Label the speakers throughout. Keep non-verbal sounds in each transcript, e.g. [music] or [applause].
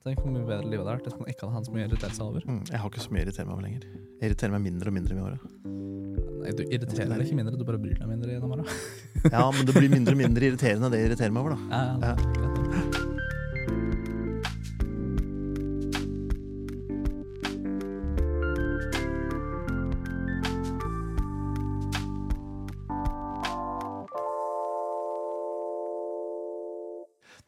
Speaker 1: Tenk hvor mye bedre livet hadde vært hvis man ikke hadde så mye å irritere seg over.
Speaker 2: Mm, jeg har ikke så mye å irritere meg over lenger. Jeg irriterer meg mindre og mindre med året.
Speaker 1: Nei, Du irriterer deg ikke mindre, du bare bryr deg mindre gjennom åra.
Speaker 2: Ja, men det blir mindre og mindre irriterende det jeg irriterer meg over, da.
Speaker 1: Ja, ja,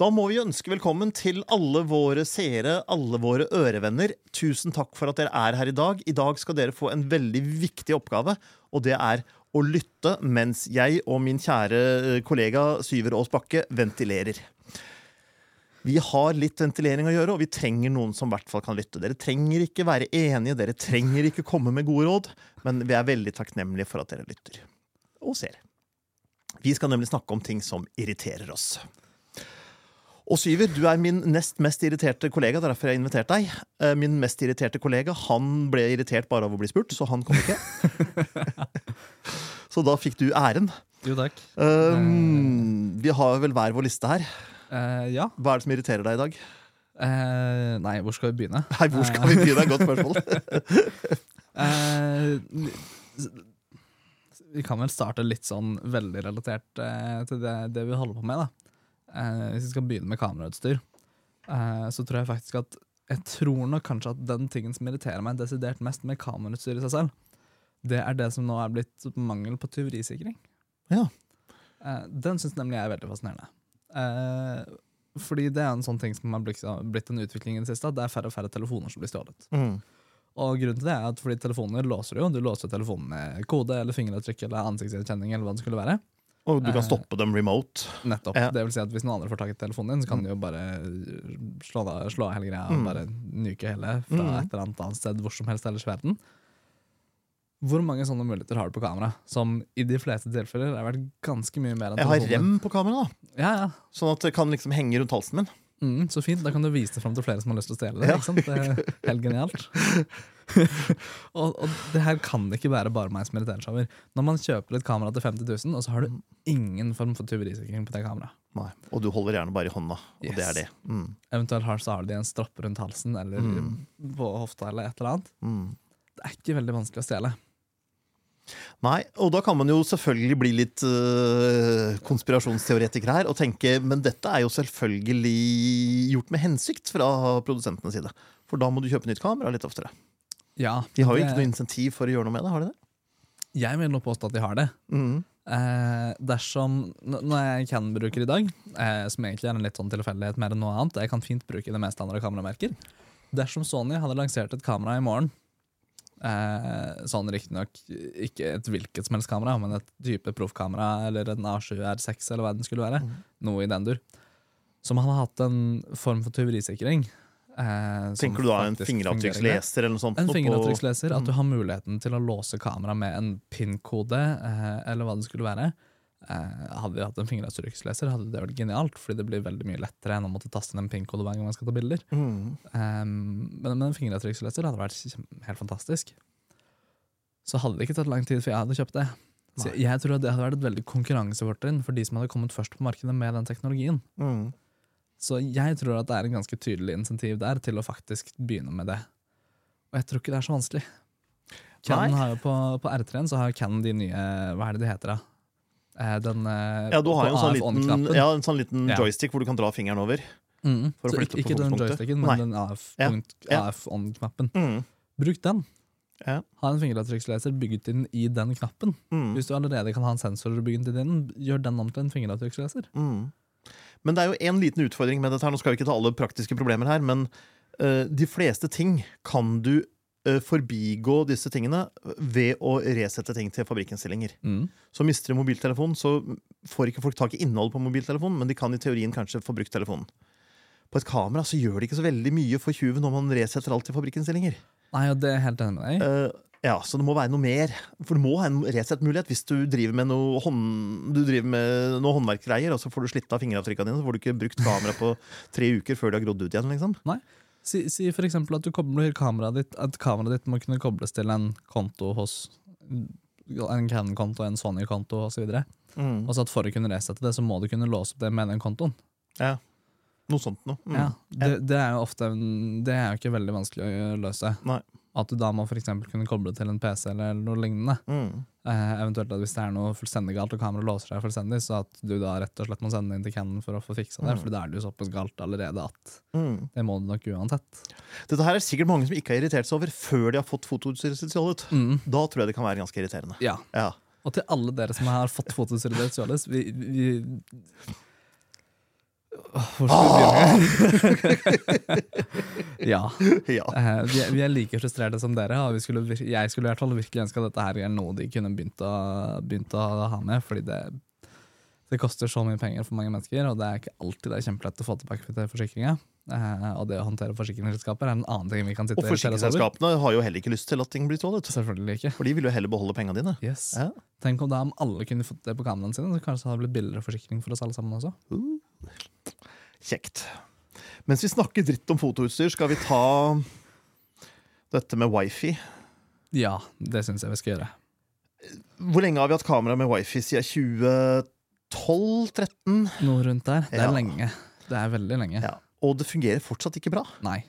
Speaker 1: da.
Speaker 2: Må vi ønske velkommen til alle våre seere, alle våre ørevenner. Tusen takk for at dere er her i dag. I dag skal dere få en veldig viktig oppgave, og det er å lytte mens jeg og min kjære eh, kollega Syver Aas Bakke ventilerer. Vi har litt ventilering å gjøre, og vi trenger noen som i hvert fall kan lytte. Dere trenger ikke være enige, dere trenger ikke komme med gode råd, men vi er veldig takknemlige for at dere lytter. Og ser. Vi skal nemlig snakke om ting som irriterer oss. Og Syver, du er min nest mest irriterte kollega. Det er Derfor jeg har invitert deg. Eh, Min mest irriterte kollega han ble irritert bare av å bli spurt, så han kom ikke. [laughs] så da fikk du æren.
Speaker 1: Jo, takk.
Speaker 2: Um, vi har vel hver vår liste her.
Speaker 1: Uh, ja.
Speaker 2: Hva er det som irriterer deg i dag?
Speaker 1: Uh, nei, hvor skal vi begynne? [laughs]
Speaker 2: Nei, hvor skal vi begynne? Godt spørsmål.
Speaker 1: uh, [laughs] vi kan vel starte litt sånn veldig relatert til det, det vi holder på med. da. Eh, hvis vi skal begynne med kamerautstyr, eh, så tror jeg faktisk at jeg tror nok kanskje at den tingen som irriterer meg desidert mest med kamerautstyr i seg selv, det er det som nå er blitt mangel på tyverisikring.
Speaker 2: Ja.
Speaker 1: Eh, den syns nemlig jeg er veldig fascinerende. Eh, fordi det er en sånn ting som har blitt, blitt en utvikling i det siste, at det er færre og færre telefoner som blir stjålet.
Speaker 2: Mm.
Speaker 1: Og grunnen til det er at fordi telefoner låser jo. Du låser telefonen med kode eller fingeravtrykk eller ansiktsgjenkjenning eller hva det skulle være.
Speaker 2: Og du kan
Speaker 1: Eh.
Speaker 2: stoppe dem remote.
Speaker 1: Nettopp.
Speaker 2: Ja.
Speaker 1: Det vil si at hvis noen andre får tak i telefonen din, så kan de jo bare slå, av- slå av hele greia og
Speaker 2: Mm.
Speaker 1: bare nuke hele fra
Speaker 2: Mm.
Speaker 1: et eller annet annet sted hvor som helst ellers i verden. Hvor mange sånne muligheter har du på kamera? Som i de fleste tilfeller er vært ganske mye mer enn
Speaker 2: Jeg har rem på kamera, da.
Speaker 1: Ja, ja.
Speaker 2: sånn at det kan liksom henge rundt halsen min.
Speaker 1: Mm, så fint, da kan du vise det fram til flere som har lyst til å stjele det.
Speaker 2: Ja.
Speaker 1: Ikke sant? Det er helt genialt. [laughs] og, og det her kan det ikke være bare meg som irriterer seg over. Når man kjøper et kamera til 50 000, og så har du ingen form for tyverisikring på det kameraet.
Speaker 2: Nei. Og du holder gjerne bare i hånda, og det er det. Mm.
Speaker 1: Eventuelt har, så har de en stropp rundt halsen eller
Speaker 2: Mm.
Speaker 1: på hofta eller et eller annet.
Speaker 2: Mm.
Speaker 1: Det er ikke veldig vanskelig å stjele.
Speaker 2: Nei, og da kan man jo selvfølgelig bli litt øh, konspirasjonsteoretiker her og tenke men dette er jo selvfølgelig gjort med hensikt fra produsentenes side. For da må du kjøpe nytt kamera litt oftere.
Speaker 1: Ja,
Speaker 2: De har jo
Speaker 1: det-
Speaker 2: ikke noe insentiv for å gjøre noe med det, har de det?
Speaker 1: Jeg vil nå påstå at de har det.
Speaker 2: Mm.
Speaker 1: Eh, dersom, Når nå jeg Canon-bruker i dag, eh, som egentlig er en litt sånn tilfeldighet mer enn noe annet. Jeg kan fint bruke det mest andre kameramerker. Dersom Sony hadde lansert et kamera i morgen, eh, sånn riktignok ikke et hvilket som helst kamera, men et type proffkamera eller en A7 R6 eller hva den skulle være,
Speaker 2: Mm.
Speaker 1: noe i den dur, som hadde hatt en form for tyverisikring. Eh,
Speaker 2: Tenker du da en fingeravtrykksleser eller noe sånt?
Speaker 1: En fingeravtrykksleser, at du
Speaker 2: Mm.
Speaker 1: har muligheten til å låse kamera med en PIN-kode, eh, eller hva det skulle være. Eh, hadde vi hatt en fingeravtrykksleser, hadde det vært genialt, fordi det blir veldig mye lettere enn å måtte taste inn en pinkode hver gang man skal ta bilder.
Speaker 2: Mm.
Speaker 1: Um, men, men en fingeravtrykksleser hadde vært helt fantastisk. Så hadde det ikke tatt lang tid før jeg hadde kjøpt det. Så jeg, jeg tror at det hadde vært et veldig konkurransefortrinn for de som hadde kommet først på markedet med den teknologien.
Speaker 2: Mm.
Speaker 1: Så jeg tror at det er en ganske tydelig insentiv der til å faktisk begynne med det. Og jeg tror ikke det er så vanskelig. Canon har jo på, på R3-en så har Canon de nye Hva er det de heter, da? Eh, Den eh,
Speaker 2: Ja, du har jo en sånn liten, ja, en sånn liten joystick hvor du kan dra fingeren over.
Speaker 1: Mm.
Speaker 2: for å
Speaker 1: Så
Speaker 2: flytte
Speaker 1: ikke,
Speaker 2: på
Speaker 1: den
Speaker 2: joysticken,
Speaker 1: joysticken,
Speaker 2: Nei.
Speaker 1: men den
Speaker 2: AF-on-knappen.
Speaker 1: AF.
Speaker 2: Mm.
Speaker 1: Bruk den.
Speaker 2: Ja.
Speaker 1: Ha en fingeravtrykksleser bygget inn i den knappen.
Speaker 2: Mm.
Speaker 1: Hvis du allerede kan ha en sensor bygget inn i den, gjør den om til en fingeravtrykksleser.
Speaker 2: Mm. Men det er jo en liten utfordring med dette her. Nå skal vi ikke ta alle praktiske problemer her, men uh, de fleste ting kan du forbigå disse tingene ved å resette ting til fabrikkinnstillinger.
Speaker 1: Mm.
Speaker 2: Så mister du mobiltelefonen, så får ikke folk tak i innholdet på mobiltelefonen, men de kan i teorien kanskje få brukt telefonen. På et kamera så gjør det ikke så veldig mye for tjuven når man resetter alt til fabrikkinnstillinger.
Speaker 1: Nei, og det er helt enig med deg.
Speaker 2: Eh, ja, Så det må være noe mer. For det må ha en resettmulighet hvis du driver med noe, hånd, du driver med noe håndverkgreier, og så får du slitt av fingeravtrykkene dine, så får du ikke brukt kamera på tre uker før du har grodd ut igjen. liksom.
Speaker 1: Si, si for eksempel at du kobler kameraet ditt At kameraet ditt må kunne kobles til en konto hos En Canon-konto, en Sony-konto osv.
Speaker 2: Mm.
Speaker 1: Og så at for å kunne resette det, så må du kunne låse opp det med den kontoen.
Speaker 2: Ja. Noe sånt noe. Mm.
Speaker 1: Ja, det, det er jo ofte Det er jo ikke veldig vanskelig å løse.
Speaker 2: Nei.
Speaker 1: At du da må for kunne koble til en PC eller noe lignende.
Speaker 2: Mm.
Speaker 1: Eh, eventuelt at hvis det er noe fullstendig galt og kameraet låser seg fullstendig, så at du da rett og slett må sende det inn til Canon for å få fiksa det.
Speaker 2: Mm.
Speaker 1: For da er det jo såpass galt allerede at
Speaker 2: Mm.
Speaker 1: det må du nok uansett.
Speaker 2: Dette her er sikkert mange som ikke har irritert seg over før de har fått fotoutstyret sitt stjålet.
Speaker 1: Mm.
Speaker 2: Da tror jeg det kan være ganske irriterende.
Speaker 1: Ja.
Speaker 2: Ja.
Speaker 1: Og til alle dere som har fått fotoutstyret deres stjålet vi, vi Hvor skal vi begynne? [laughs] ja. [laughs]
Speaker 2: ja.
Speaker 1: Uh, vi, er, vi er like frustrerte som dere, skulle, jeg skulle i hvert fall virkelig ønske at dette her er noe de kunne begynt å, begynt å ha med. Fordi det, det koster så mye penger for mange mennesker, og det er ikke alltid det er kjempelett å få tilbake til forsikringa. Uh, og det å håndtere forsikringsselskaper er en annen ting vi kan sitte
Speaker 2: Og forsikringsselskapene har jo heller ikke lyst til at ting blir stjålet.
Speaker 1: Selvfølgelig ikke.
Speaker 2: For de vil jo heller beholde pengene dine.
Speaker 1: Yes.
Speaker 2: Ja.
Speaker 1: Tenk om da om alle kunne fått det på kameraene sine, så kanskje det hadde blitt billigere forsikring for oss alle sammen også.
Speaker 2: Kjekt. Mens vi snakker dritt om fotoutstyr, skal vi ta dette med wifi.
Speaker 1: Ja, det syns jeg vi skal gjøre.
Speaker 2: Hvor lenge har vi hatt kamera med wifi? Siden 2012-13?
Speaker 1: Noe rundt der. Det er
Speaker 2: Ja.
Speaker 1: lenge. Det er veldig lenge.
Speaker 2: Ja. Og det fungerer fortsatt ikke bra.
Speaker 1: Nei.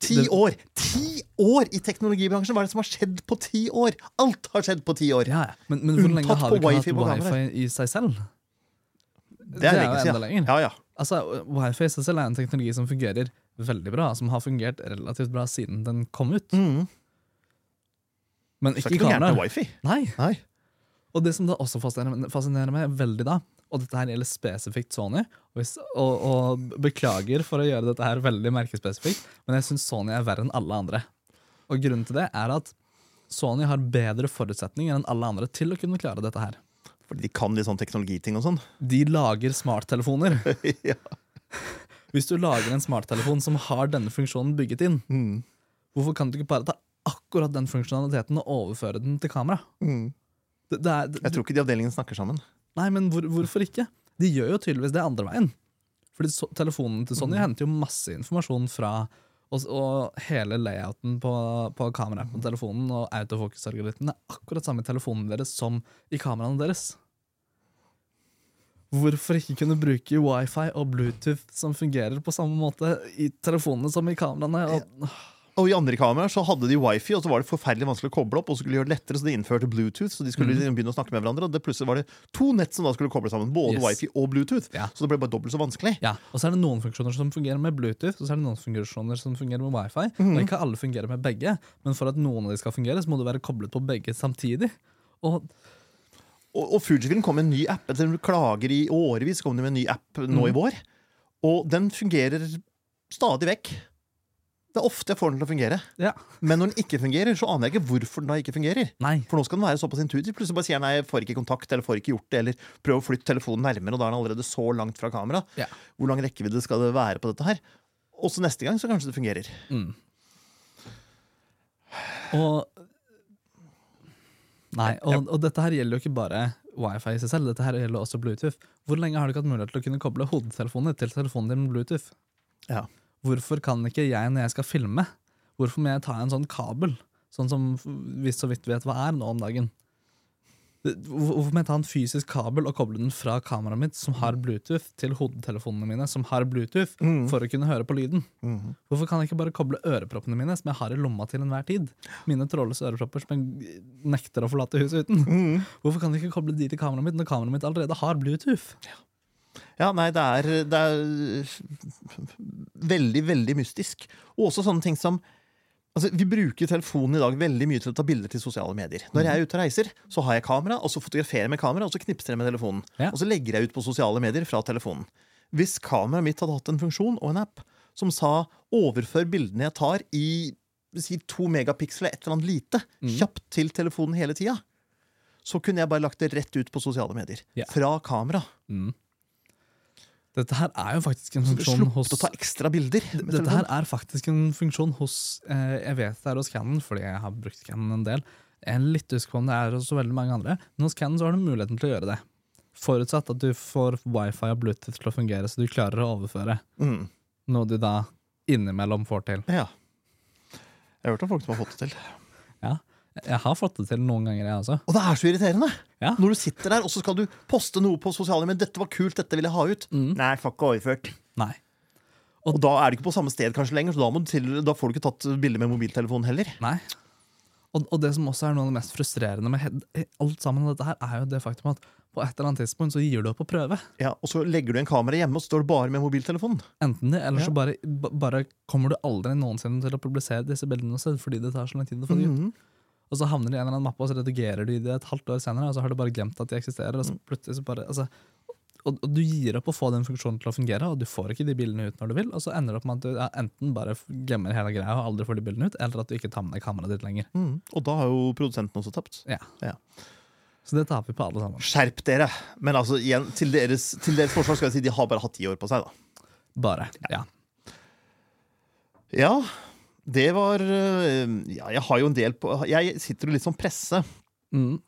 Speaker 2: Ti
Speaker 1: Det-
Speaker 2: år! Ti år i teknologibransjen! Hva er det som har skjedd på ti år? Alt har skjedd på ti år!
Speaker 1: Ja, ja. Men, men hvor lenge har vi ikke hatt wifi i seg selv?
Speaker 2: Det er lenge
Speaker 1: jo enda
Speaker 2: siden.
Speaker 1: lenger.
Speaker 2: Ja, ja.
Speaker 1: Altså, Wifi i er en teknologi som fungerer veldig bra, som har fungert relativt bra siden den kom ut.
Speaker 2: Mm.
Speaker 1: Men
Speaker 2: er
Speaker 1: ikke
Speaker 2: ikke
Speaker 1: kamera.
Speaker 2: wifi.
Speaker 1: Nei.
Speaker 2: Nei.
Speaker 1: Og det som da også fascinerer, fascinerer meg veldig da, og dette her gjelder spesifikt Sony, og, og, og beklager for å gjøre dette her veldig merkespesifikt, men jeg syns Sony er verre enn alle andre. Og grunnen til det er at Sony har bedre forutsetninger enn alle andre til å kunne klare dette her.
Speaker 2: Fordi de kan litt sånn teknologiting og sånn. [laughs]
Speaker 1: De lager smarttelefoner. [laughs]
Speaker 2: ja.
Speaker 1: Hvis du lager en smarttelefon som har denne funksjonen bygget inn,
Speaker 2: Mm.
Speaker 1: hvorfor kan du ikke bare ta akkurat den funksjonaliteten og overføre den til kamera?
Speaker 2: Mm.
Speaker 1: Det, det er,
Speaker 2: Jeg tror ikke de avdelingene snakker sammen.
Speaker 1: Nei, men hvor, hvorfor ikke? De gjør jo tydeligvis det andre veien. Fordi so telefonen til
Speaker 2: Mm.
Speaker 1: Sony henter jo masse informasjon fra og, og hele layouten på, på kameraet på telefonen og autofokus-algoritmen er akkurat samme i telefonen deres som i kameraene deres. Hvorfor ikke kunne bruke wifi og Bluetooth som fungerer på samme måte i telefonene som i kameraene? Og,
Speaker 2: Og i andre kameraer så hadde de wifi, og så var det forferdelig vanskelig å koble opp. Og så skulle de gjøre det lettere, så de innførte Bluetooth. Så de skulle mm. begynne å snakke med hverandre Og det plutselig var det to nett som da skulle koble sammen. Både
Speaker 1: Yes.
Speaker 2: wifi og Bluetooth.
Speaker 1: Ja.
Speaker 2: Så det ble bare dobbelt så vanskelig.
Speaker 1: ja, og så er det noen funksjoner som fungerer med Bluetooth, og så er det noen funksjoner som fungerer med wifi.
Speaker 2: Mm.
Speaker 1: Og ikke alle fungerer med begge, men for at noen av de skal fungere, så må du være koblet på begge samtidig. Og
Speaker 2: Og, og Fujifilm kom med en ny app. Etter klager i årevis kom de med en ny app nå
Speaker 1: mm.
Speaker 2: i vår. Og den fungerer stadig vekk. Det er ofte jeg får den til å fungere.
Speaker 1: ja,
Speaker 2: Men når den ikke fungerer, så aner jeg ikke hvorfor den da ikke fungerer.
Speaker 1: nei.
Speaker 2: For nå skal den være såpass intuitiv. Plutselig bare sier den nei, jeg får ikke kontakt, eller får ikke gjort det, eller prøv å flytte telefonen nærmere, og da er den allerede så langt fra kamera.
Speaker 1: Ja.
Speaker 2: Hvor lang rekkevidde skal det være på dette her? Og så neste gang så kanskje det fungerer.
Speaker 1: Mm. Og Nei, og, og dette her gjelder jo ikke bare wifi i seg selv, dette her gjelder også Bluetooth. Hvor lenge har du ikke hatt mulighet til å kunne koble hodetelefonen til telefonen din med Bluetooth?
Speaker 2: Ja.
Speaker 1: Hvorfor kan ikke jeg, når jeg skal filme, hvorfor må jeg ta en sånn kabel, sånn som vi så vidt vet hva er nå om dagen? Hvorfor må jeg ta en fysisk kabel og koble den fra kameraet mitt, som har Bluetooth, til hodetelefonene mine, som har Bluetooth,
Speaker 2: Mm.
Speaker 1: for å kunne høre på lyden?
Speaker 2: Mm.
Speaker 1: Hvorfor kan jeg ikke bare koble øreproppene mine, som jeg har i lomma til enhver tid? Mine trådløse ørepropper som jeg nekter å forlate huset uten.
Speaker 2: Mm.
Speaker 1: Hvorfor kan jeg ikke koble de til kameraet mitt når kameraet mitt allerede har Bluetooth?
Speaker 2: Ja, nei, det er, det er veldig, veldig mystisk. Og også sånne ting som Altså, Vi bruker telefonen i dag veldig mye til å ta bilder til sosiale medier. Når jeg er ute og reiser, så har jeg kamera, og så fotograferer jeg med kamera, og så knipser jeg med telefonen.
Speaker 1: Ja.
Speaker 2: Og så legger jeg ut på sosiale medier fra telefonen. Hvis kameraet mitt hadde hatt en funksjon og en app som sa 'overfør bildene jeg tar i si, to megapiksler, et eller annet lite,
Speaker 1: Mm.
Speaker 2: kjapt til telefonen hele tida', så kunne jeg bare lagt det rett ut på sosiale medier.
Speaker 1: Ja.
Speaker 2: Fra kamera.
Speaker 1: Mm. Dette her er jo faktisk en funksjon hos
Speaker 2: å ta ekstra bilder.
Speaker 1: Dette her er faktisk en funksjon hos eh, Jeg vet det er hos Canon, fordi jeg har brukt Canon en del. Jeg er litt usikker på om det er hos veldig mange andre, men hos Canon så har du muligheten til å gjøre det. Forutsatt at du får wifi og Bluetooth til å fungere, så du klarer å overføre.
Speaker 2: Mm.
Speaker 1: Noe du da innimellom får til.
Speaker 2: Ja. Jeg har hørt om folk som har fått det til.
Speaker 1: Ja. Jeg har fått det til noen ganger, jeg også.
Speaker 2: Og det er så irriterende!
Speaker 1: Ja.
Speaker 2: Når du sitter der, og så skal du poste noe på sosiale medier. 'Dette var kult, dette vil jeg ha ut'.
Speaker 1: Mm.
Speaker 2: Nei, får ikke overført.
Speaker 1: Nei.
Speaker 2: Og da er du ikke på samme sted kanskje lenger, så da, må du til, da får du ikke tatt bilde med mobiltelefonen heller.
Speaker 1: Nei. Og, og det som også er noe av det mest frustrerende med alt sammen dette her, er jo det faktum at på et eller annet tidspunkt så gir du opp å prøve.
Speaker 2: Ja, Og så legger du en kamera hjemme, og står bare med mobiltelefonen.
Speaker 1: Enten det, eller
Speaker 2: Ja.
Speaker 1: så bare, bare kommer du aldri noensinne til å publisere disse bildene selv, fordi det tar så lang tid å få det ut.
Speaker 2: Mhm.
Speaker 1: Og så havner de i en eller annen mappe, og så redigerer du det et halvt år senere, og så har du bare glemt at de eksisterer. Og så plutselig så bare, altså, og, og du gir opp å få den funksjonen til å fungere, og du får ikke de bildene ut når du vil, og så ender det opp med at du ja, enten bare glemmer hele greia og aldri får de bildene ut, eller at du ikke tar med deg kameraet ditt lenger.
Speaker 2: Mm. Og da har jo produsenten også tapt.
Speaker 1: Ja.
Speaker 2: Ja.
Speaker 1: Så det taper vi på alle sammen.
Speaker 2: Skjerp dere! Men altså, igjen, til deres, til deres forsvar skal jeg si de har bare hatt ti år på seg, da.
Speaker 1: Bare. Ja.
Speaker 2: Ja, det var øh, Ja, jeg har jo en del på Jeg sitter jo litt som presse
Speaker 1: Mm.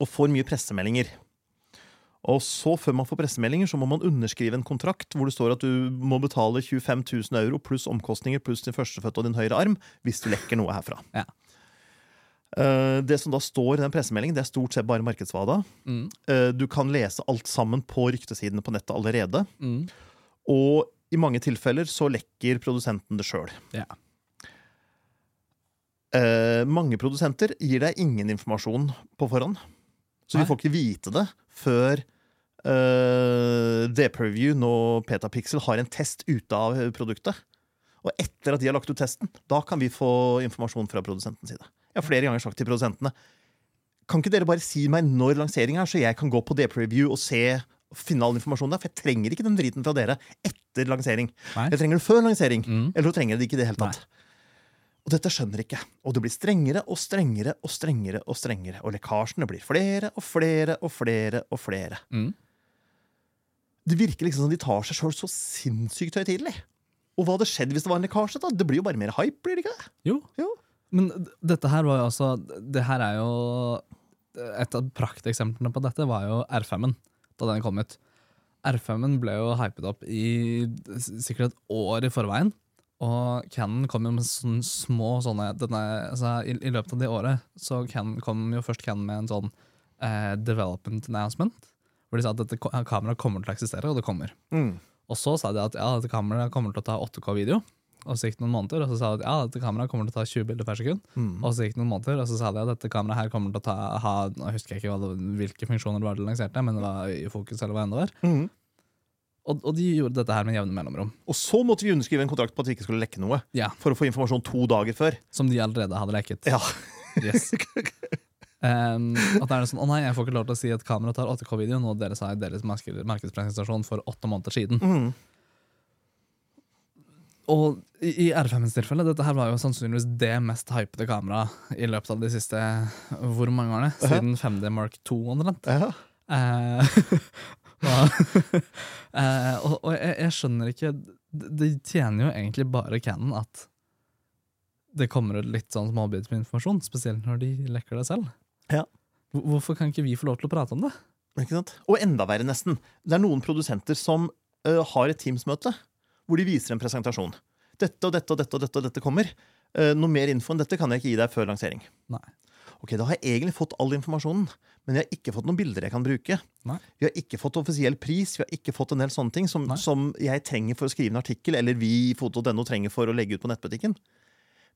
Speaker 2: og får mye pressemeldinger. Og så, før man får pressemeldinger, så må man underskrive en kontrakt hvor det står at du må betale 25 000 euro pluss omkostninger pluss din førstefødte og din høyre arm hvis du lekker noe herfra.
Speaker 1: Ja.
Speaker 2: Eh, Det som da står i den pressemeldingen, det er stort sett bare markedsvada.
Speaker 1: Mm.
Speaker 2: Eh, Du kan lese alt sammen på ryktesidene på nettet allerede.
Speaker 1: Mm.
Speaker 2: Og i mange tilfeller så lekker produsenten det sjøl.
Speaker 1: Ja.
Speaker 2: Eh, mange produsenter gir deg ingen informasjon på forhånd. Så
Speaker 1: Nei.
Speaker 2: vi får ikke vite det før eh, D-Preview, nå Petapixel, har en test ute av produktet. Og etter at de har lagt ut testen, da kan vi få informasjon fra produsentens side. Jeg har flere ganger sagt til produsentene Kan ikke dere bare si meg når lanseringa er, så jeg kan gå på D-Preview og se finne all informasjonen der? For jeg trenger ikke den driten fra dere etter lansering.
Speaker 1: Nei.
Speaker 2: Jeg trenger det før lansering.
Speaker 1: Mm.
Speaker 2: Eller så trenger jeg det ikke i det hele tatt. Og dette skjønner ikke. Og det blir strengere og strengere og strengere. Og strengere. Og lekkasjene blir flere og flere og flere og flere.
Speaker 1: Mm.
Speaker 2: Det virker liksom som de tar seg sjøl så sinnssykt høytidelig. Og hva hadde skjedd hvis det var en lekkasje? da? Det blir jo bare mer hype, blir det ikke det?
Speaker 1: Jo.
Speaker 2: Jo.
Speaker 1: Men dette her var jo altså Det her er jo Et av prakteksemplene på dette var jo R5-en, da den kom ut. R5-en ble jo hypet opp i sikkert et år i forveien. Og Canon kom jo med sånne små sånne denne, altså, i, I løpet av det året så Canon, kom jo først Canon med en sånn eh, development announcement. Hvor de sa at dette kameraet kommer til å eksistere, og det kommer.
Speaker 2: Mm.
Speaker 1: Og så sa de at ja, dette kameraet kommer til å ta 8K-video. Og så gikk det noen måneder, og så sa de at ja, dette kameraet kommer til å ta 20 bilder per sekund.
Speaker 2: Mm.
Speaker 1: Og så gikk det noen måneder, og så sa de at dette kameraet her kommer til å ta, ha Nå husker jeg ikke det, hvilke funksjoner det var de lanserte, men det var i fokus eller hva enn det var.
Speaker 2: Mm.
Speaker 1: Og, og de gjorde dette her med jevne mellomrom.
Speaker 2: Og så måtte vi underskrive en kontrakt på at vi ikke skulle lekke noe.
Speaker 1: Ja,
Speaker 2: For å få informasjon to dager før.
Speaker 1: Som de allerede hadde leket.
Speaker 2: Ja.
Speaker 1: Yes. Um, [laughs] at det er sånn, Å nei, jeg får ikke lov til å si at kameraet tar 8K-video, noe dere sa i deres marked- markedspresentasjon for åtte måneder siden.
Speaker 2: Mm.
Speaker 1: Og i, i R5-ens tilfelle, dette her var jo sannsynligvis det mest hypede kameraet i løpet av de siste Hvor mange årene? Siden 5D Mark 2, omtrent.
Speaker 2: Ja.
Speaker 1: Eh, [laughs] [laughs] eh, og, og jeg, jeg skjønner ikke Det tjener jo egentlig bare Canon at det kommer ut litt sånn småbit med informasjon, spesielt når de lekker det selv.
Speaker 2: Ja.
Speaker 1: Hvorfor kan ikke vi få lov til å prate om det?
Speaker 2: Og enda verre, nesten. Det er noen produsenter som ø, har et Teams-møte hvor de viser en presentasjon. Dette og dette og dette og dette, og dette kommer. Uh, noe mer info enn dette kan jeg ikke gi deg før lansering.
Speaker 1: Nei.
Speaker 2: Ok, Da har jeg egentlig fått all informasjonen, men jeg har ikke fått noen bilder jeg kan bruke.
Speaker 1: Nei.
Speaker 2: Vi har ikke fått offisiell pris, vi har ikke fått en del sånne ting som, som jeg trenger for å skrive en artikkel, eller vi i foto.no trenger for å legge ut på nettbutikken.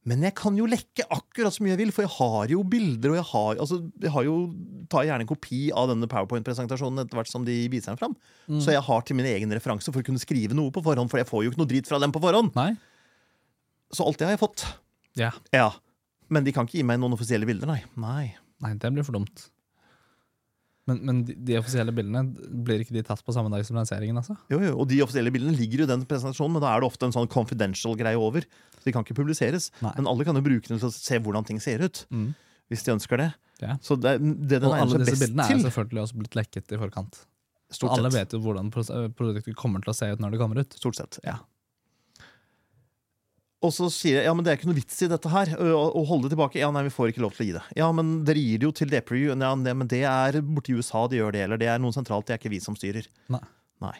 Speaker 2: Men jeg kan jo lekke akkurat så mye jeg vil, for jeg har jo bilder, og jeg har, altså, jeg har jo tar gjerne en kopi av denne PowerPoint-presentasjonen etter hvert som de viser den fram.
Speaker 1: Mm.
Speaker 2: Så jeg har til min egen referanse for å kunne skrive noe på forhånd, for jeg får jo ikke noe drit fra dem på forhånd.
Speaker 1: Nei?
Speaker 2: Så alt det har jeg fått.
Speaker 1: Ja.
Speaker 2: Ja. Men de kan ikke gi meg noen offisielle bilder, nei. Nei.
Speaker 1: Nei, det blir for dumt. Men, men de, de offisielle bildene, blir ikke de tatt på samme dag som lanseringen? altså?
Speaker 2: Jo, jo, og de offisielle bildene ligger jo i den presentasjonen, men da er det ofte en sånn confidential greie over. Så de kan ikke publiseres.
Speaker 1: Nei.
Speaker 2: Men alle kan jo bruke den til å se hvordan ting ser ut.
Speaker 1: Mm.
Speaker 2: Hvis de ønsker det.
Speaker 1: Ja.
Speaker 2: Så det, det den
Speaker 1: Og alle disse bildene er jo selvfølgelig også blitt lekket i forkant. Og
Speaker 2: så
Speaker 1: alle
Speaker 2: sett.
Speaker 1: vet jo hvordan produktet kommer til å se ut når det kommer ut.
Speaker 2: Stort sett.
Speaker 1: Ja.
Speaker 2: Og så sier jeg ja, men det er ikke noe vits i dette her. Å holde det tilbake. Ja, nei, vi får ikke lov til å gi det. Ja, men dere gir det jo til Depreview. Ja, men det er borti USA de gjør det, eller det er noe sentralt. Det er ikke vi som styrer.
Speaker 1: Nei.
Speaker 2: Nei.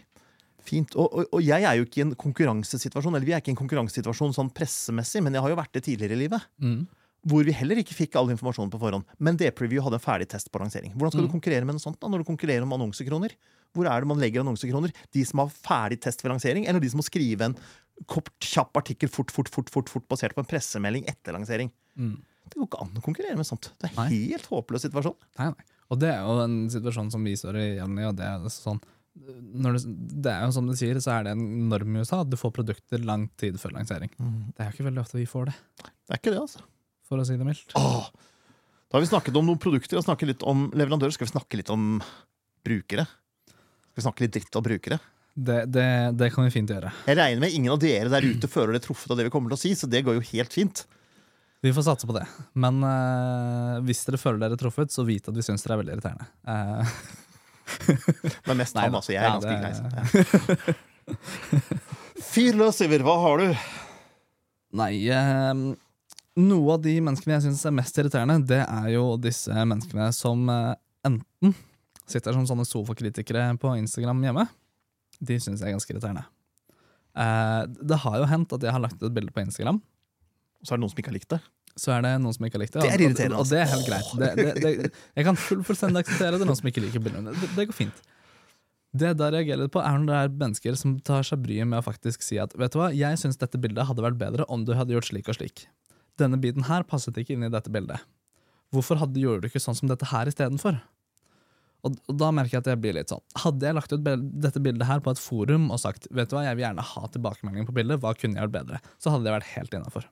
Speaker 2: Fint. Og, og, og jeg er jo ikke i en konkurransesituasjon, eller vi er ikke i en konkurransesituasjon sånn pressemessig, men jeg har jo vært det tidligere i livet.
Speaker 1: Mm.
Speaker 2: Hvor vi heller ikke fikk all informasjonen på forhånd. Men D-Preview hadde en ferdig test på lansering. Hvordan skal
Speaker 1: Mm.
Speaker 2: du konkurrere med noe sånt da, når du konkurrerer om annonsekroner? Hvor er det man legger annonsekroner? De som har ferdig test ved lansering, eller de som må skrive en kort, kjapp artikkel fort, fort, fort, fort, fort basert på en pressemelding etter lansering.
Speaker 1: Mm.
Speaker 2: Det går ikke an å konkurrere med sånt. Det er en helt håpløs situasjon.
Speaker 1: Nei, nei. Og det er jo en situasjon som vi står i og det er sånn når det, det er jo som du sier, så er det en norm i USA at du får produkter lang tid før lansering. Det er jo ikke veldig ofte vi får det,
Speaker 2: Det er ikke det, altså.
Speaker 1: for å si det mildt.
Speaker 2: Åh. Da har vi snakket om noen produkter og snakket litt om leverandører. Skal vi snakke litt om brukere? Skal vi snakke litt dritt om brukere?
Speaker 1: Det, det, det kan vi fint gjøre.
Speaker 2: Jeg regner med ingen av dere der ute føler det truffet av det vi kommer til å si, så det går jo helt fint.
Speaker 1: Vi får satse på det. Men uh, hvis dere føler dere truffet, så vit at vi syns dere er veldig irriterende. Uh. [laughs]
Speaker 2: Men mest
Speaker 1: ham,
Speaker 2: altså. Jeg er
Speaker 1: Ja,
Speaker 2: ganske grei. Ja. Fyr løs, Iver. Hva har du?
Speaker 1: nei eh, Noe av de menneskene jeg syns er mest irriterende, det er jo disse menneskene som eh, enten sitter som sånne sofakritikere på Instagram hjemme. De syns jeg er ganske irriterende. Eh, det har jo hendt at jeg har lagt ut et bilde på Instagram.
Speaker 2: Og Så er det noen som ikke har likt det.
Speaker 1: så er det noen som ikke har likt det.
Speaker 2: Det er irriterende,
Speaker 1: Og, og det er helt greit. Det, det, det, jeg kan full, fullstendig akseptere det, noen som ikke liker bildene. Det, går fint. Det jeg da reagerer på, er når det er mennesker som tar seg bryet med å faktisk si at vet du hva, jeg syns dette bildet hadde vært bedre om du hadde gjort slik og slik. Denne biten her passet ikke inn i dette bildet. Hvorfor hadde, gjorde du ikke sånn som dette her istedenfor? Og, og da merker jeg at jeg blir litt sånn Hadde jeg lagt ut dette bildet her på et forum og sagt vet du hva, jeg vil gjerne ha tilbakemelding på bildet, hva kunne jeg gjort bedre? Så hadde det vært helt innafor.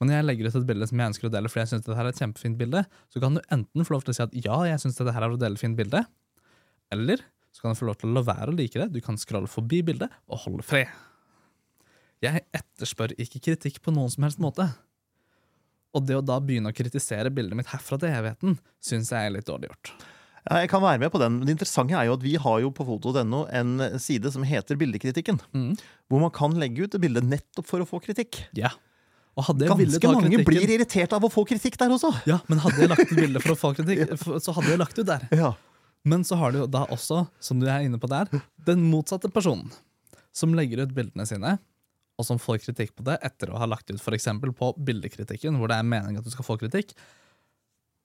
Speaker 1: Men når jeg legger ut et bilde som jeg ønsker å dele fordi jeg synes dette her er et kjempefint bilde, så kan du enten få lov til å si at ja, jeg syns dette her er et dele fint bilde, eller så kan du få lov til å la være å like det. Du kan scrolle forbi bildet og holde fred. Jeg etterspør ikke kritikk på noen som helst måte. Og det å da begynne å kritisere bildet mitt herfra til evigheten, syns jeg er litt dårlig gjort.
Speaker 2: Ja, jeg kan være med på den. men Det interessante er jo at vi har jo på foto.no en side som heter Bildekritikken.
Speaker 1: Mm.
Speaker 2: Hvor man kan legge ut et bilde nettopp for å få kritikk.
Speaker 1: Ja. Og hadde jeg
Speaker 2: Ganske mange blir irritert av å få kritikk der også.
Speaker 1: Ja, men hadde jeg lagt ut bilde for å få kritikk, [laughs] så hadde jeg lagt ut der.
Speaker 2: Ja.
Speaker 1: Men så har du da også, som du er inne på der, den motsatte personen. Som legger ut bildene sine, og som får kritikk på det etter å ha lagt ut f.eks. på bildekritikken, hvor det er meningen at du skal få kritikk.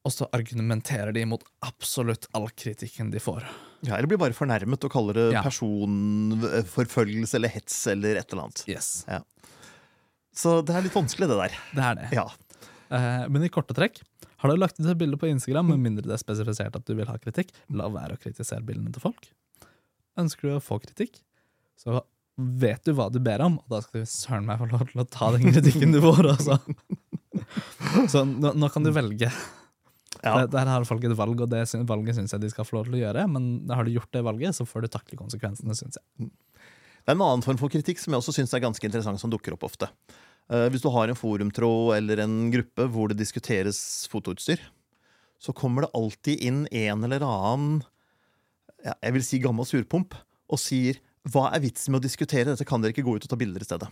Speaker 1: Og så argumenterer de mot absolutt all kritikken de får.
Speaker 2: ja, Eller blir bare fornærmet og kaller det
Speaker 1: Ja.
Speaker 2: personforfølgelse eller hets eller et eller annet.
Speaker 1: Yes,
Speaker 2: Så det er litt vanskelig, det der.
Speaker 1: det er det.
Speaker 2: Ja.
Speaker 1: Eh, men i korte trekk, har du lagt ut et bilde på Instagram, med mindre det er spesifisert at du vil ha kritikk, la være å kritisere bildene til folk. Ønsker du å få kritikk, så vet du hva du ber om, og da skal du søren meg få lov til å ta den kritikken du får, altså. [laughs] Så nå, nå kan du velge.
Speaker 2: Ja.
Speaker 1: Der, der har folk et valg, og det valget syns jeg de skal få lov til å gjøre, men har du gjort det valget, så får du takle konsekvensene, syns jeg.
Speaker 2: Det er en annen form for kritikk som jeg også synes er ganske interessant, som dukker opp ofte. Eh, hvis du har en forumtråd eller en gruppe hvor det diskuteres fotoutstyr, så kommer det alltid inn en eller annen ja, jeg vil si gammel surpomp og sier hva er vitsen med å diskutere dette, kan dere ikke gå ut og ta bilder i stedet?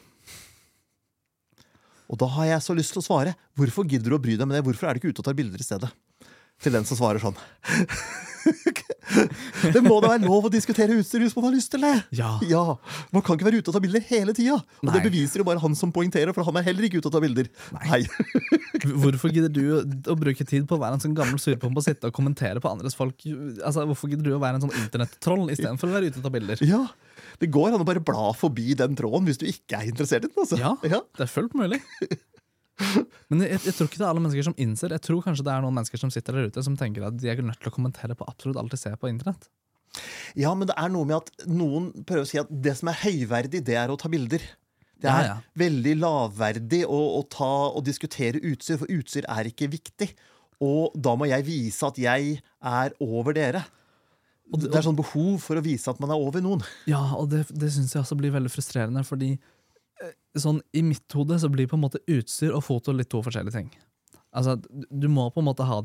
Speaker 2: Og da har jeg så lyst til å svare hvorfor gidder du å bry deg med det, hvorfor er du ikke ute og tar bilder i stedet? Til den som svarer sånn. [laughs] det må da være lov å diskutere utstyr hvis man har lyst til det!
Speaker 1: Ja.
Speaker 2: Ja, Man kan ikke være ute og ta bilder hele tida. Og
Speaker 1: Nei.
Speaker 2: det beviser jo bare han som poengterer, for han er heller ikke ute og ta bilder. Nei. [laughs]
Speaker 1: Hvorfor gidder du å, bruke tid på å være en sånn gammel surpomp og sitte og kommentere på andres folk? Altså, Hvorfor gidder du å være en sånn internettroll istedenfor å være ute og ta bilder?
Speaker 2: Ja, Det går an å bare bla forbi den tråden hvis du ikke er interessert i den. Altså.
Speaker 1: Ja,
Speaker 2: Ja.
Speaker 1: det er fullt mulig. [laughs] [laughs] Men jeg, jeg tror ikke det er alle mennesker som innser Jeg tror kanskje det er noen mennesker som sitter der ute som tenker at de er nødt til å kommentere på absolutt alt de ser på internett.
Speaker 2: ja, men det er noe med at noen prøver å si at det som er høyverdig, det er å ta bilder. Det er
Speaker 1: ja.
Speaker 2: veldig lavverdig å, å, ta, å diskutere utstyr, for utstyr er ikke viktig. Og da må jeg vise at jeg er over dere.
Speaker 1: Og det-
Speaker 2: det er sånn behov for å vise at man er over noen.
Speaker 1: Ja, og det, det syns jeg også blir veldig frustrerende, fordi sånn i mitt hode så blir på en måte utstyr og foto litt to forskjellige ting. Altså, du- må på en måte ha,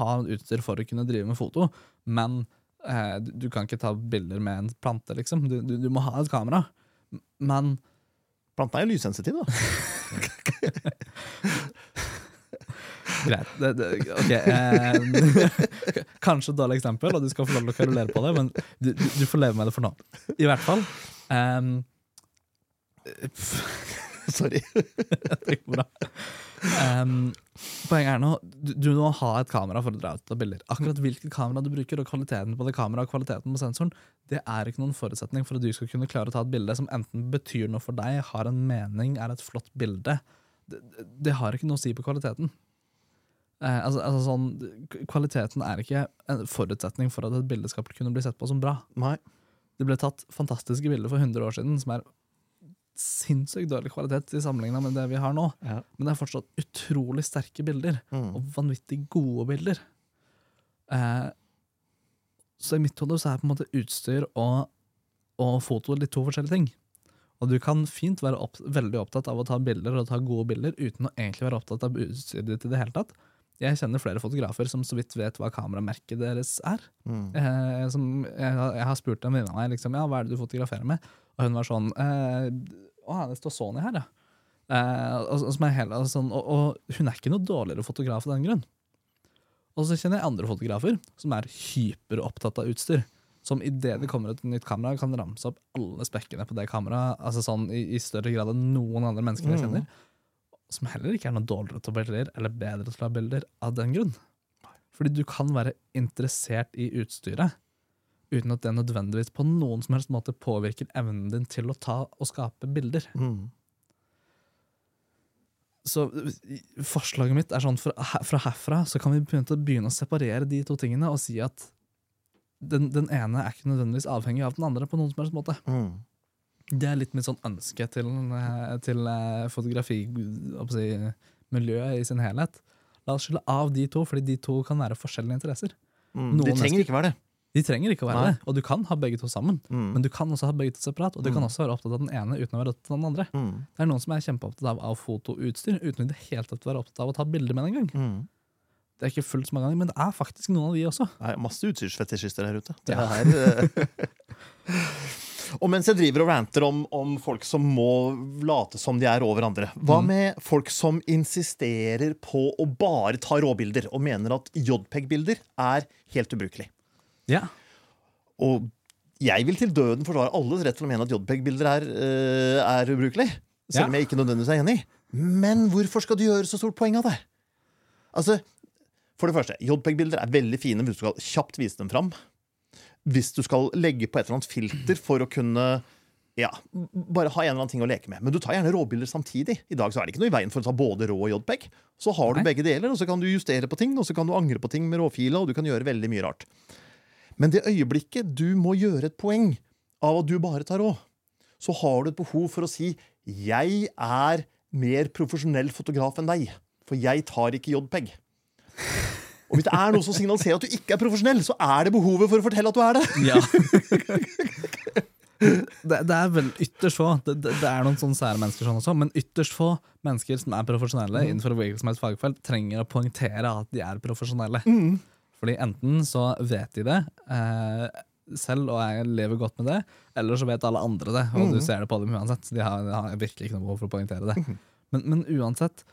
Speaker 1: ha utstyr for å kunne drive med foto, men eh, du, du kan ikke ta bilder med en plante, liksom. Du, du, du må ha et kamera. Men
Speaker 2: Planta er jo lyssensitiv, da. [laughs]
Speaker 1: Greit. Det, det, ok, eh, [laughs] Kanskje et dårlig eksempel, og du skal få lov til å karolere på det, men du, du, får leve med det for nå. I hvert fall. Eh, [laughs]
Speaker 2: Sorry. [laughs]
Speaker 1: Ehm, poenget er nå, du, du, må ha et kamera for å dra ut av bilder. Akkurat hvilket kamera du bruker, og kvaliteten på det kameraet og kvaliteten på sensoren, det er ikke noen forutsetning for at du skal kunne klare å ta et bilde som enten betyr noe for deg, har en mening, er et flott bilde. Det, det- det har ikke noe å si på kvaliteten. Eh, altså, altså sånn, kvaliteten er ikke en forutsetning for at et bilde skal kunne bli sett på som bra.
Speaker 2: Nei.
Speaker 1: Det ble tatt fantastiske bilder for 100 år siden som er sinnssykt dårlig kvalitet i sammenligna med det vi har nå.
Speaker 2: Ja.
Speaker 1: Men det er fortsatt utrolig sterke bilder,
Speaker 2: Mm.
Speaker 1: og vanvittig gode bilder. Eh, så i mitt hode så er på en måte utstyr og, og foto litt to forskjellige ting. Og du kan fint være opp, veldig opptatt av å ta bilder og ta gode bilder uten å egentlig være opptatt av utstyret ditt i det hele tatt. Jeg kjenner flere fotografer som så vidt vet hva kameramerket deres er.
Speaker 2: Mm.
Speaker 1: Eh, som, jeg, har- jeg har spurt en venninne av meg liksom, ja, hva er det du fotograferer med, og hun var sånn eh, Å, det står Sony her, ja. Eh, og, og, er hele, sånn, og, og hun er ikke noe dårligere fotograf av den grunn. Og så kjenner jeg andre fotografer som er hyperopptatt av utstyr. Som idet det kommer et nytt kamera, kan ramse opp alle spekkene på det kameraet altså sånn, i, i større grad enn noen andre mennesker jeg
Speaker 2: Mm.
Speaker 1: kjenner. Som heller ikke er noe dårligere til å bilder eller bedre til å ta bilder av den grunn. Fordi du kan være interessert i utstyret uten at det nødvendigvis på noen som helst måte påvirker evnen din til å ta og skape bilder.
Speaker 2: Mm.
Speaker 1: Så forslaget mitt er sånn fra, fra herfra så kan vi begynne, begynne å separere de to tingene og si at den, den ene er ikke nødvendigvis avhengig av den andre på noen som helst måte.
Speaker 2: Mm.
Speaker 1: Det er litt mitt sånn ønske til, eh, til eh, fotografi, hva skal jeg si, i sin helhet. La oss skille av de to, fordi de to kan være forskjellige interesser.
Speaker 2: Mm.
Speaker 1: Noen
Speaker 2: De trenger ikke være det.
Speaker 1: De trenger ikke å være
Speaker 2: Nei.
Speaker 1: det, og du kan ha begge to sammen.
Speaker 2: Mm.
Speaker 1: Men du kan også ha begge to separat, og du kan
Speaker 2: Mm.
Speaker 1: også være opptatt av den ene uten å være opptatt av den andre.
Speaker 2: Mm.
Speaker 1: Det er noen som er kjempeopptatt av, av fotoutstyr uten i det hele tatt være opptatt av å ta bilder med det engang.
Speaker 2: Mm.
Speaker 1: Det er ikke fullt så mange ganger, men det er faktisk noen av de også.
Speaker 2: Det er masse utstyrsfetisjister her ute. Det
Speaker 1: Ja.
Speaker 2: eh, [laughs] og mens jeg driver og ranter om, om folk som må late som de er over andre, hva
Speaker 1: Mm.
Speaker 2: med folk som insisterer på å bare ta råbilder, og mener at JPEG-bilder er helt ubrukelig?
Speaker 1: Ja.
Speaker 2: Og jeg vil til døden forsvare alles rett til å mene at JPEG-bilder er, eh, er ubrukelig. Selv om
Speaker 1: Ja.
Speaker 2: jeg ikke nødvendigvis er enig. Men hvorfor skal du gjøre så stort poeng av det? Altså, For det første, JPEG-bilder er veldig fine hvis du skal kjapt vise dem fram. Hvis du skal legge på et eller annet filter for å kunne ja, bare ha en eller annen ting å leke med. Men du tar gjerne råbilder samtidig. I dag så er det ikke noe i veien for å ta både rå og JPEG. Så har du
Speaker 1: Nei.
Speaker 2: begge deler, og så kan du justere på ting, og så kan du angre på ting med råfila, og du kan gjøre veldig mye rart. Men det øyeblikket du må gjøre et poeng av at du bare tar råd, så har du et behov for å si 'jeg er mer profesjonell fotograf enn deg', for jeg tar ikke JPEG. Og hvis det er noe som signaliserer at du ikke er profesjonell, så er det behovet for å fortelle at du er det.
Speaker 1: Ja. det, det er vel ytterst få. Det, det, det er noen sånne sære mennesker sånn også, men ytterst få mennesker som er profesjonelle innenfor hvilket som helst fagfelt, trenger å poengtere at de er profesjonelle. Fordi enten så vet de det eh, selv og jeg lever godt med det, eller så vet alle andre det, og du ser det på dem uansett. De har, de har virkelig ikke noe behov for å poengtere det. Men, men uansett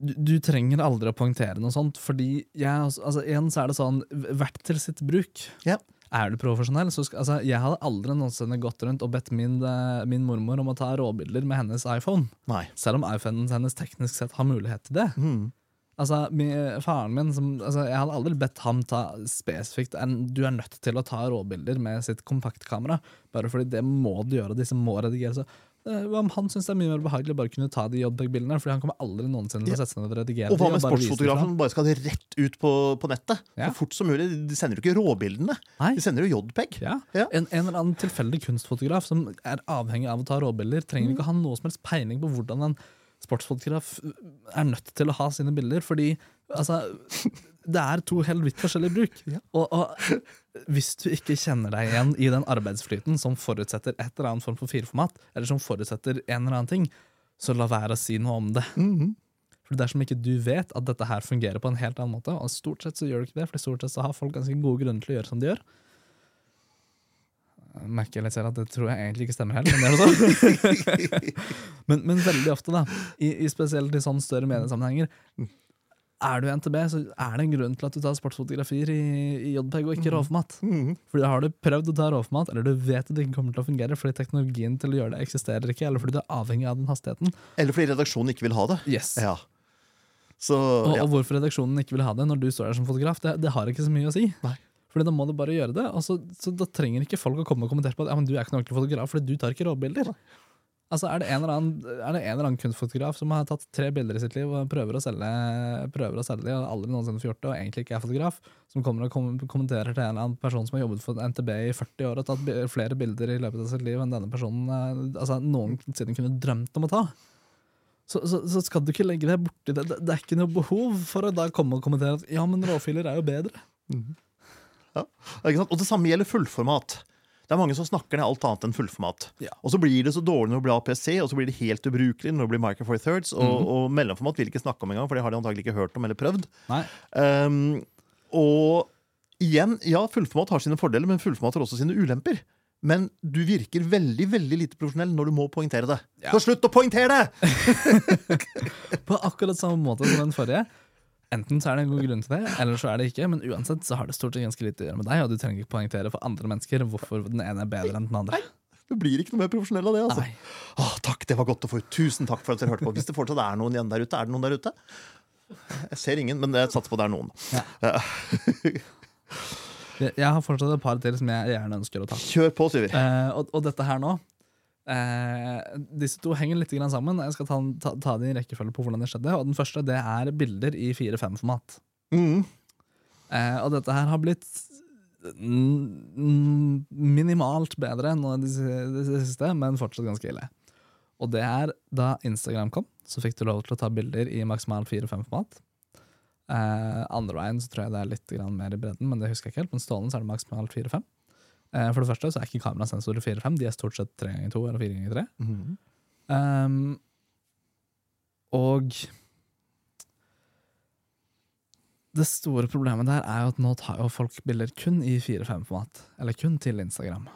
Speaker 1: du, du trenger aldri å poengtere noe sånt, fordi jeg, altså, igjen så er det sånn Hvert til sitt bruk.
Speaker 2: Ja.
Speaker 1: Er du profesjonell, så skal, altså, Jeg hadde aldri noensinne gått rundt og bedt min, eh, min mormor om å ta råbilder med hennes iPhone.
Speaker 2: Nei.
Speaker 1: Selv om iPhonen hennes teknisk sett har mulighet til det.
Speaker 2: Mm.
Speaker 1: Altså, min, Faren min som, altså, Jeg hadde aldri bedt ham ta spesifikt en, Du er nødt til å ta råbilder med sitt kompaktkamera. Bare fordi det må du gjøre, og disse må redigeres. Så, eh, hva om han syns det er mye mer behagelig å bare kunne ta de JPEG-bildene? Fordi han kommer aldri noensinne til å sette seg ned og redigere
Speaker 2: Og hva med som bare skal det rett ut på, på nettet?
Speaker 1: Ja.
Speaker 2: Så fort som mulig. De sender jo ikke råbildene,
Speaker 1: Nei.
Speaker 2: de sender jo JPEG.
Speaker 1: Ja.
Speaker 2: Ja.
Speaker 1: En, en eller annen tilfeldig kunstfotograf som er avhengig av å ta råbilder, trenger ikke å ha noe som helst peiling på hvordan en sportsfotograf er nødt til å ha sine bilder, fordi altså, det er to helt vidt forskjellige bruk. Og, og hvis du ikke kjenner deg igjen i den arbeidsflyten som forutsetter et eller annet form for fireformat, eller som forutsetter en eller annen ting, så la være å si noe om det.
Speaker 2: Mhm.
Speaker 1: For Dersom ikke du vet at dette her fungerer på en helt annen måte, og stort sett så gjør du ikke det, for stort sett så har folk ganske gode grunner til å gjøre som de gjør, jeg litt selv at det tror jeg egentlig ikke stemmer helt, men [laughs] men, men veldig ofte, da, i, i spesielt i sånne større mediesammenhenger, er du NTB, så er det en grunn til at du tar sportsfotografier i, i JPEG og ikke råformat.
Speaker 2: Mm.
Speaker 1: Fordi da har du prøvd å ta råformat, eller du vet at det ikke kommer til å fungere fordi teknologien til å gjøre det eksisterer ikke, eller fordi du er avhengig av den hastigheten.
Speaker 2: Eller fordi redaksjonen ikke vil ha det.
Speaker 1: Yes.
Speaker 2: Ja. Så
Speaker 1: Og,
Speaker 2: ja.
Speaker 1: og hvorfor redaksjonen ikke vil ha det når du står der som fotograf, det, det har ikke så mye å si.
Speaker 2: Nei.
Speaker 1: Fordi da må du bare gjøre det, og så, da trenger ikke folk å komme og kommentere på at ja, men du er ikke noen ordentlig fotograf, fordi du tar ikke råbilder. Altså, er det, en eller annen, er det en eller annen kunstfotograf som har tatt tre bilder i sitt liv og prøver å selge, prøver å selge de, og aldri noensinne får gjort det, og egentlig ikke er fotograf, som kommer og kom, kommenterer til en eller annen person som har jobbet for NTB i 40 år og tatt flere bilder i løpet av sitt liv enn denne personen eh, altså, noensinne kunne drømt om å ta? Så, så, så skal du ikke legge deg borti det. det. Er ikke noe behov for å da komme og kommentere at ja, men råfiler er jo bedre.
Speaker 2: Ikke sant? Og det samme gjelder fullformat. Det er mange som snakker ned alt annet enn fullformat.
Speaker 1: Ja.
Speaker 2: Og så blir det så dårlig når det blir APC, og så blir det helt ubrukelig når det blir Micro Four Thirds. Og,
Speaker 1: mm.
Speaker 2: og mellomformat vil de ikke snakke om engang, for det har de antagelig ikke hørt om eller prøvd. Um, og igjen, ja, fullformat har sine fordeler, men fullformat har også sine ulemper. Men du virker veldig veldig lite profesjonell når du må poengtere det.
Speaker 1: Ja.
Speaker 2: Så slutt å poengtere det! [laughs]
Speaker 1: På akkurat samme måte som den forrige. Enten så er det en god grunn til det, eller så er det ikke. Men uansett så har det stort sett ganske lite å gjøre med deg, og du trenger ikke poengtere for andre mennesker hvorfor den ene er bedre enn den andre.
Speaker 2: Du blir ikke noe mer profesjonell av det. altså. Åh, takk, det var godt å få ut. Tusen takk for at dere hørte på. Hvis det fortsatt er noen igjen der ute, er det noen der ute? Jeg ser ingen, men jeg satser på det er noen.
Speaker 1: Jeg, [laughs] jeg har fortsatt et par til som jeg gjerne ønsker å ta.
Speaker 2: Kjør på, Syver.
Speaker 1: Eh, og, og dette her nå eh, Disse to henger litt grann sammen. Jeg skal ta, ta, ta det i rekkefølge på hvordan det skjedde. Og Den første det er bilder i 4-5-format.
Speaker 2: Mm.
Speaker 1: Eh, og dette her har blitt minimalt bedre nå i det, si- det siste, men fortsatt ganske ille. Og det er da Instagram kom, så fikk du lov til å ta bilder i maksimalt 4-5-format. Eh, andre veien så tror jeg det er litt grann mer i bredden, men det husker jeg ikke helt. Men stående så er det maksimalt 4-5. Eh, for det første så er ikke kamerasensorer 4-5, de er stort sett 3 ganger 2 eller 4 ganger 3.
Speaker 2: Mhm.
Speaker 1: Um, og det store problemet der er jo at nå tar jo folk bilder kun i 4-5-format. Eller kun til Instagram.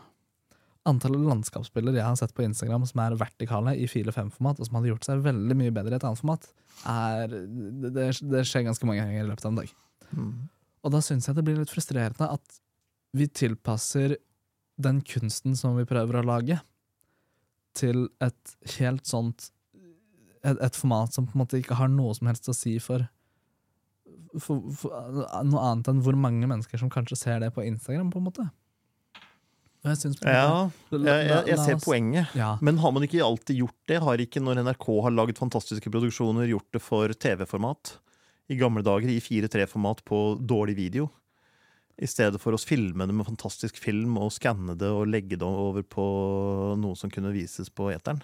Speaker 1: Antallet landskapsbilder jeg har sett på Instagram som er vertikale i 4-5-format, og som hadde gjort seg veldig mye bedre i et annet format, er, det det skjer ganske mange ganger i løpet av en dag.
Speaker 2: Mm.
Speaker 1: Og da syns jeg det blir litt frustrerende at vi tilpasser den kunsten som vi prøver å lage, til et helt sånt et, et format som på en måte ikke har noe som helst å si for, for, for noe annet enn hvor mange mennesker som kanskje ser det på Instagram, på en måte. Jeg synes
Speaker 2: Ja, jeg, jeg, jeg ser poenget.
Speaker 1: Ja.
Speaker 2: Men har man ikke alltid gjort det? Har ikke når NRK har laget fantastiske produksjoner, gjort det for TV-format? I gamle dager i 4-3-format på dårlig video. I stedet for å filme det med fantastisk film og skanne det og legge det over på noe som kunne vises på eteren.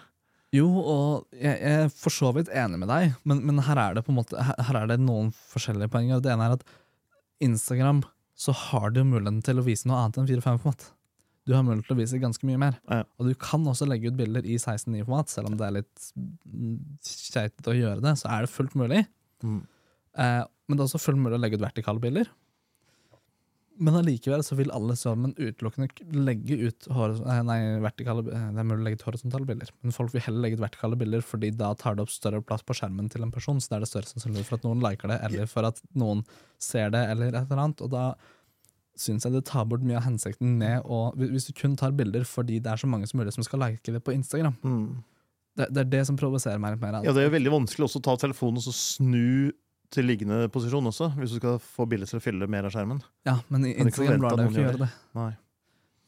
Speaker 1: Jo, og jeg, jeg er for så vidt enig med deg, men, men her er det på en måte her, her er det noen forskjellige poenger. Det ene er at Instagram så har du muligheten til å vise noe annet enn 4-5-format. Du har mulighet til å vise ganske mye mer.
Speaker 2: Ja.
Speaker 1: Og du kan også legge ut bilder i 16-9-format, selv om det er litt mm, keitete å gjøre det, så er det fullt mulig.
Speaker 2: Mm.
Speaker 1: Eh, men det er også fullt mulig å legge ut vertikale bilder. Men allikevel så vil alle sammen utelukkende legge ut eh, nei, vertikale eh, Det er mulig å legge ut horisontale bilder, men folk vil heller legge ut vertikale bilder fordi da tar det opp større plass på skjermen til en person, så da er det større sannsynlighet for at noen liker det, eller for at noen ser det, eller et eller annet. Og da syns jeg det tar bort mye av hensikten med å Hvis du kun tar bilder fordi det er så mange som mulig som skal like det på Instagram,
Speaker 2: Mm.
Speaker 1: det, det er det som provoserer meg litt mer.
Speaker 2: Ja, Det er jo veldig vanskelig også å ta telefonen og så snu til liggende posisjon også, hvis du skal få bildet til å fylle mer av skjermen.
Speaker 1: Ja, men i Instagram lar deg ikke gjøre det.
Speaker 2: Nei.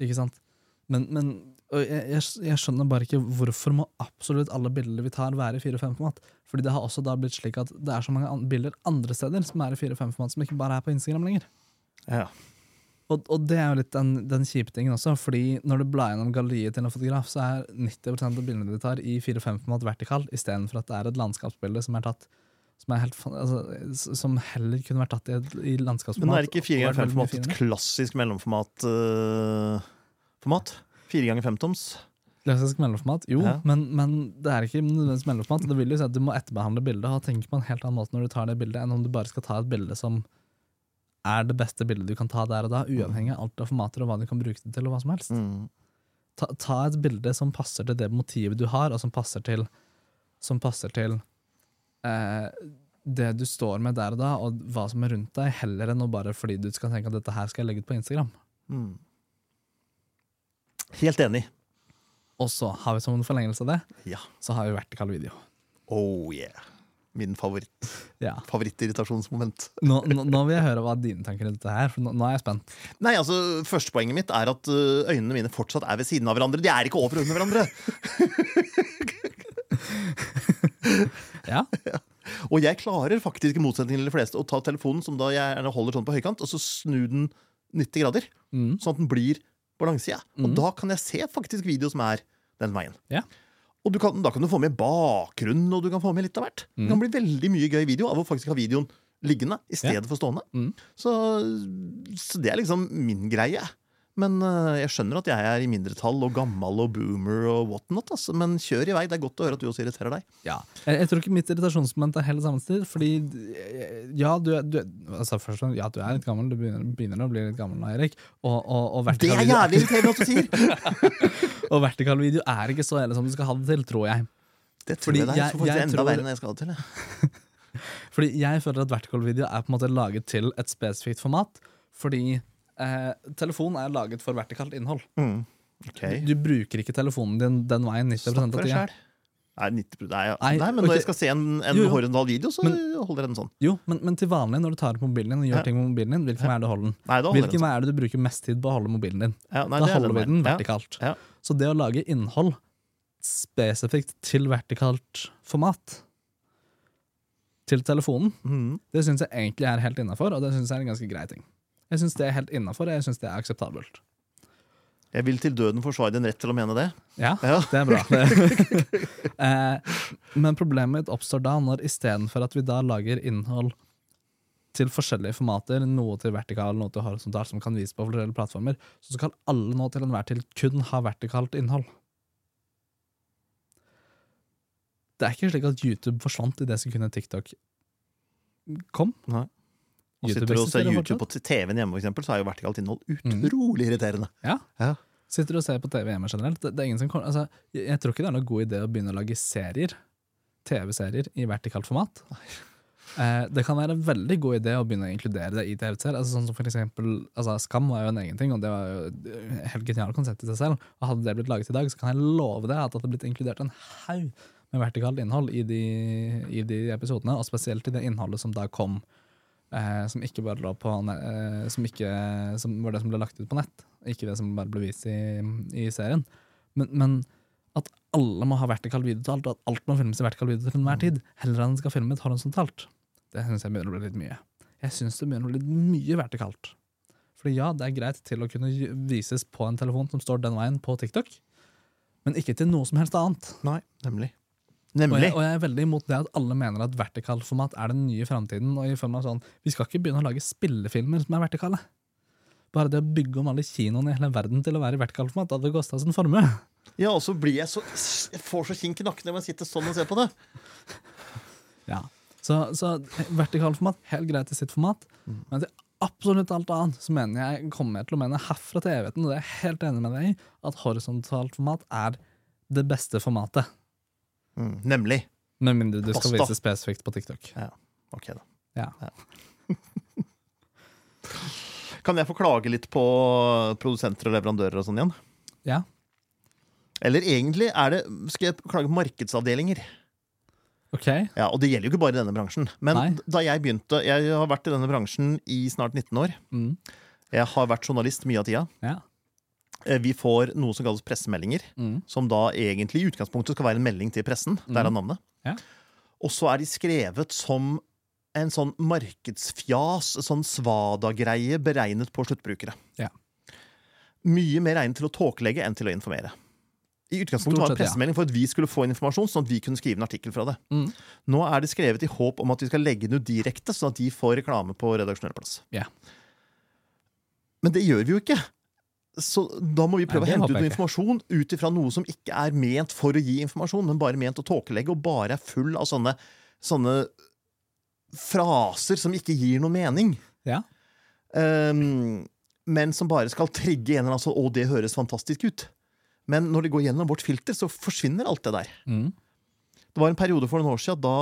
Speaker 1: Ikke sant? Men, men jeg, jeg, jeg skjønner bare ikke hvorfor må absolutt alle bilder vi tar være i 4-5-format. Fordi det har også da blitt slik at det er så mange an bilder andre steder som er i 4-5-format, som ikke bare er på Instagram lenger.
Speaker 2: Ja.
Speaker 1: Og, og det er jo litt den, den kjipe tingen også, fordi når du blar gjennom galleriet til en fotograf, så er 90% av bildene de tar i 4-5-format vertikal, istedenfor at det er et landskapsbilde som er tatt som, helt, altså, som heller kunne vært tatt i, i landskapsformat.
Speaker 2: Men er ikke 4
Speaker 1: og
Speaker 2: ganger
Speaker 1: vært
Speaker 2: 5
Speaker 1: veldig mye
Speaker 2: format et klassisk mellomformat? øh, format? 4 ganger 5-toms?
Speaker 1: Klassisk mellomformat? Jo,
Speaker 2: Ja.
Speaker 1: men, men det er ikke nødvendigvis mellomformat. Det vil jo si at Du må etterbehandle bildet og tenke på en helt annen måte når du tar det bildet, enn om du bare skal ta et bilde som er det beste bildet du kan ta der og da, uavhengig av alt av formater og hva du kan bruke det til. og hva som helst.
Speaker 2: Mm.
Speaker 1: Ta, ta et bilde som passer til det motivet du har, og som passer til, som passer til eh, det du står med der og da, og hva som er rundt deg, heller enn å bare fordi du skal tenke at dette her skal jeg legge ut på Instagram.
Speaker 2: Mm. Helt enig.
Speaker 1: Og så har vi som en forlengelse av det,
Speaker 2: Ja.
Speaker 1: så har vi vertikal video.
Speaker 2: Oh yeah. Min favoritt,
Speaker 1: Ja.
Speaker 2: favorittirritasjonsmoment.
Speaker 1: Nå, nå, nå vil jeg høre hva dine tanker er dette her, for nå, nå er jeg spent.
Speaker 2: Nei, altså, Førstepoenget mitt er at øynene mine fortsatt er ved siden av hverandre. De er ikke over under hverandre. [laughs] [laughs]
Speaker 1: Ja,
Speaker 2: Og jeg klarer faktisk, i motsetning til de fleste, å ta telefonen som da jeg holder sånn på høykant, og så snu den 90 grader.
Speaker 1: Mm.
Speaker 2: Sånn at den blir på langsida. Og
Speaker 1: Mm.
Speaker 2: da kan jeg se faktisk video som er den veien.
Speaker 1: Ja.
Speaker 2: Og du kan, da kan du få med bakgrunnen, og du kan få med litt av hvert. Det kan bli veldig mye gøy video av å faktisk ha videoen liggende i stedet for stående.
Speaker 1: Mm.
Speaker 2: Så, så det er liksom min greie. Men øh, jeg skjønner at jeg er i mindretall og gammel og boomer og whatnot. Altså. Men kjør i vei. Det er godt å høre at du også irriterer deg.
Speaker 1: ja. Jeg, jeg tror ikke mitt irritasjonsmoment er helt samme sted, fordi eh, ja, du, du, altså først, ja, du er litt gammel, du begynner, begynner å bli litt gammel nå, Erik. Og, og, og,
Speaker 2: Det er jævlig irriterende at du sier! [laughs]
Speaker 1: og vertikal video er ikke så ille som du skal ha det til, tror jeg.
Speaker 2: Det tror
Speaker 1: Fordi
Speaker 2: jeg det er.
Speaker 1: jeg-
Speaker 2: Jeg enda
Speaker 1: tror-
Speaker 2: verre enn jeg skal ha det til. jeg. [laughs]
Speaker 1: Fordi jeg føler at vertikal video er på en måte laget til et spesifikt format, fordi eh, telefon er laget for vertikalt innhold.
Speaker 2: Mm. Okay.
Speaker 1: Du, du bruker ikke telefonen din den veien 90
Speaker 2: Snakk
Speaker 1: av tida.
Speaker 2: Nei, 90, nei, ja.
Speaker 1: Nei,
Speaker 2: nei, men
Speaker 1: okay.
Speaker 2: når jeg skal se en, en
Speaker 1: Jo, jo.
Speaker 2: horisontal video, så
Speaker 1: Men-
Speaker 2: holder jeg den sånn.
Speaker 1: Jo, men, men til vanlig når du tar opp mobilen din og gjør
Speaker 2: Ja.
Speaker 1: ting med mobilen din, hvilken vei er det du holder den?
Speaker 2: Nei,
Speaker 1: Hvilken vei er det du bruker mest tid på å holde mobilen din?
Speaker 2: sånn. Ja,
Speaker 1: Da holder den
Speaker 2: vi
Speaker 1: den vertikalt.
Speaker 2: Ja.
Speaker 1: Så det å lage innhold spesifikt til vertikalt format til telefonen,
Speaker 2: mm.
Speaker 1: det syns jeg egentlig er helt innafor, og det syns jeg er en ganske grei ting. Jeg syns det er helt innafor, jeg syns det er akseptabelt.
Speaker 2: Jeg vil til døden forsvare din rett til å mene det.
Speaker 1: Ja,
Speaker 2: Ja.
Speaker 1: det er bra. [laughs] [laughs] eh, men problemet mitt oppstår da når istedenfor at vi da lager innhold til forskjellige formater, noe til vertikal, noe til horisontalt, som kan vise på forskjellige plattformer, så skal alle nå til enhver tid kun ha vertikalt innhold. Det er ikke slik at YouTube forsvant i det sekundet TikTok kom.
Speaker 2: Nei. Og sitter og ser YouTube på TV-en hjemme, for eksempel, så er jo vertikalt innhold utrolig irriterende.
Speaker 1: Ja.
Speaker 2: Ja.
Speaker 1: Sitter du og ser på TV hjemme generelt? Det, det er ingen som, altså, jeg, jeg tror ikke det er noen god idé å begynne å lage serier, TV-serier, i vertikalt format. Eh, det kan være en veldig god idé å begynne å inkludere det i TV-serier. Altså, sånn som for eksempel, altså, Skam var jo en egen ting, og det var jo et helt genialt konsept i seg selv. Og Hadde det blitt laget i dag, så kan jeg love deg at det hadde blitt inkludert en haug med vertikalt innhold i de, i de episodene, og spesielt i det innholdet som da kom. Eh, som ikke bare lå på eh, som, ikke, som var det som ble lagt ut på nett, ikke det som bare ble vist i, i serien. Men, men at alle må ha vertikal video til alt, og at alt må filmes i vertikal video til enhver tid, heller enn skal filmes horisontalt, det syns jeg begynner å bli litt mye. Jeg syns det begynner å bli litt mye vertikalt. Fordi ja, det er greit til å kunne vises på en telefon som står den veien på TikTok, men ikke til noe som helst annet.
Speaker 2: Nei, nemlig.
Speaker 1: Og
Speaker 2: Nemlig.
Speaker 1: jeg, og jeg er veldig imot det at alle mener at vertikalformat er den nye framtiden. Og i form av sånn, Vi skal ikke begynne å lage spillefilmer som er vertikale. Bare det å bygge om alle kinoene i hele verden til å være i vertikalformat hadde kosta oss en formue.
Speaker 2: Ja, og så blir jeg så Jeg får så kink i nakken når jeg sitter sånn og ser på det.
Speaker 1: Ja. Så, så vertikalformat, helt greit i sitt format. Men til absolutt alt annet så mener jeg kommer jeg til å mene herfra til evigheten, og det er jeg helt enig med deg i, at horisontalt format er det beste formatet.
Speaker 2: Mm, nemlig.
Speaker 1: Med mindre du skal vise spesifikt på TikTok.
Speaker 2: Ok, da.
Speaker 1: Ja. [laughs]
Speaker 2: Kan jeg få klage litt på produsenter og leverandører og sånn igjen?
Speaker 1: ja.
Speaker 2: Eller egentlig er det Skal jeg klage på markedsavdelinger?
Speaker 1: Ok.
Speaker 2: Ja, Og det gjelder jo ikke bare i denne bransjen. Men
Speaker 1: Nei.
Speaker 2: da jeg begynte Jeg har vært i denne bransjen i snart 19 år.
Speaker 1: Mm.
Speaker 2: Jeg har vært journalist mye av tida.
Speaker 1: Ja.
Speaker 2: Eh, Vi får noe som kalles pressemeldinger.
Speaker 1: Mm.
Speaker 2: Som da egentlig i utgangspunktet skal være en melding til pressen. Derav navnet.
Speaker 1: Ja.
Speaker 2: Og så er de skrevet som en sånn markedsfjas, sånn svada-greie beregnet på sluttbrukere.
Speaker 1: Ja.
Speaker 2: Mye mer egnet til å tåkelegge enn til å informere. I utgangspunktet var det
Speaker 1: en
Speaker 2: pressemelding for at vi skulle få informasjon, sånn at vi kunne skrive en artikkel fra det.
Speaker 1: Mm.
Speaker 2: Nå er det skrevet i håp om at vi skal legge den ut direkte, sånn at de får reklame på redaksjonell plass.
Speaker 1: Yeah.
Speaker 2: Men det gjør vi jo ikke. Så da må vi prøve
Speaker 1: Nei,
Speaker 2: å hente ut noe informasjon ut ifra noe som ikke er ment for å gi informasjon, men bare ment å tåkelegge, og bare er full av sånne, sånne fraser som ikke gir noe mening.
Speaker 1: Ja.
Speaker 2: Um, men som bare skal trigge en eller annen sånn 'Å, det høres fantastisk ut'. Men når det går gjennom vårt filter, så forsvinner alt det der.
Speaker 1: Mm.
Speaker 2: Det var en periode for noen år siden da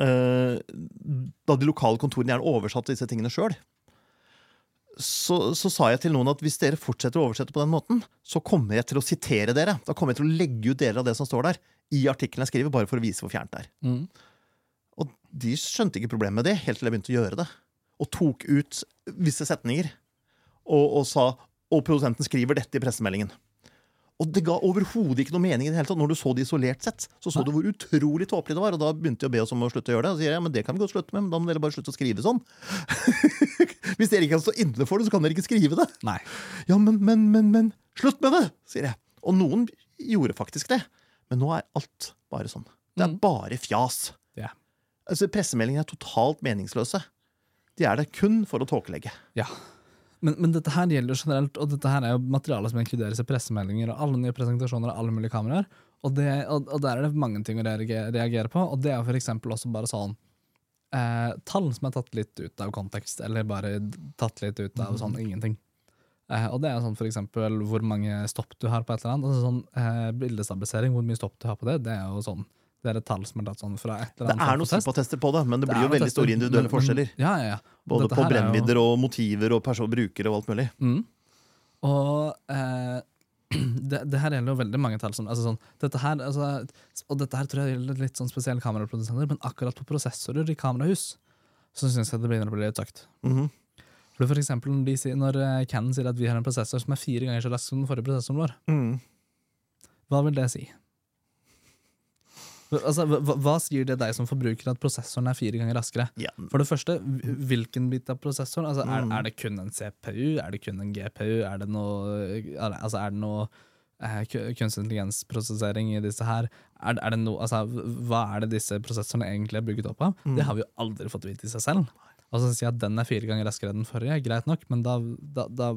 Speaker 2: uh, Da de lokale kontorene gjerne oversatte disse tingene sjøl. Så, så sa jeg til noen at hvis dere fortsetter å oversette på den måten, så kommer jeg til å sitere dere. Da kommer jeg til å legge ut deler av det som står der, i artikkelen jeg skriver, bare for å vise hvor fjernt det er.
Speaker 1: Mm.
Speaker 2: Og de skjønte ikke problemet med det helt til jeg begynte å gjøre det. Og tok ut visse setninger. Og, og sa Og produsenten skriver dette i pressemeldingen. Og det ga overhodet ikke noe mening i det hele tatt. Når du så det isolert sett, så så du hvor utrolig tåpelig det var. Og da begynte de å be oss om å slutte å gjøre det. Og så sier jeg, ja, men det kan vi godt slutte med, men da må dere bare slutte å skrive sånn. [laughs] Hvis dere ikke kan stå inne for det, så kan dere ikke skrive det.
Speaker 1: Nei.
Speaker 2: Ja, men, men, men, men Slutt med det, sier jeg. Og noen gjorde faktisk det. Men nå er alt bare sånn. Det er
Speaker 1: Mm.
Speaker 2: bare fjas.
Speaker 1: Ja.
Speaker 2: Altså, Pressemeldinger er totalt meningsløse. De er det kun for å tåkelegge.
Speaker 1: Ja. Men, men dette her gjelder jo generelt, og dette her er jo materiale som inkluderes i pressemeldinger og alle nye presentasjoner og alle mulige kameraer. Og, det, og, og der er det mange ting å reagere, reagere på, og det er for eksempel også bare sånn eh, Tall som er tatt litt ut av kontekst, eller bare tatt litt ut av sånn ingenting. Eh, og det er sånn for eksempel hvor mange stopp du har på et eller annet. Altså sånn eh, Bildestabilisering, hvor mye stopp du har på det, det er jo sånn Det er et tall som er tatt sånn fra et eller annet.
Speaker 2: Det er noen sympatester på det, men det blir
Speaker 1: det
Speaker 2: jo veldig
Speaker 1: tester,
Speaker 2: store individuelle forskjeller.
Speaker 1: Ja, ja, ja.
Speaker 2: Både
Speaker 1: Dette
Speaker 2: på
Speaker 1: her er jo-
Speaker 2: brennvidder og motiver og brukere og alt mulig.
Speaker 1: Mm. Og eh, [clears throat] det, det her gjelder jo veldig mange tall. Som, altså sånn, dette her, altså, og dette her tror jeg gjelder litt sånn spesielle kameraprodusenter, men akkurat på prosessorer i kamerahus så syns jeg det begynner å bli litt tøkt.
Speaker 2: -hmm.
Speaker 1: For for eksempel når, sier, når eh, Canon sier at vi har en prosessor som er fire ganger så rask som den forrige prosessoren vår,
Speaker 2: mm.
Speaker 1: hva vil det si? Altså, hva, hva sier det deg som forbruker at prosessoren er fire ganger raskere?
Speaker 2: Ja.
Speaker 1: For det første, hvilken bit av prosessoren? Altså, er,
Speaker 2: Mm.
Speaker 1: er det kun en CPU? Er det kun en GPU? Er det noe, altså, er det noe eh, kunstig intelligensprosessering i disse her? Er, er det noe, altså, hva er det disse prosessorene egentlig er bygget opp av?
Speaker 2: Mm.
Speaker 1: Det har vi jo aldri fått vite i seg selv. Altså jeg at den er fire ganger raskere enn den forrige, greit nok, men da, da, da,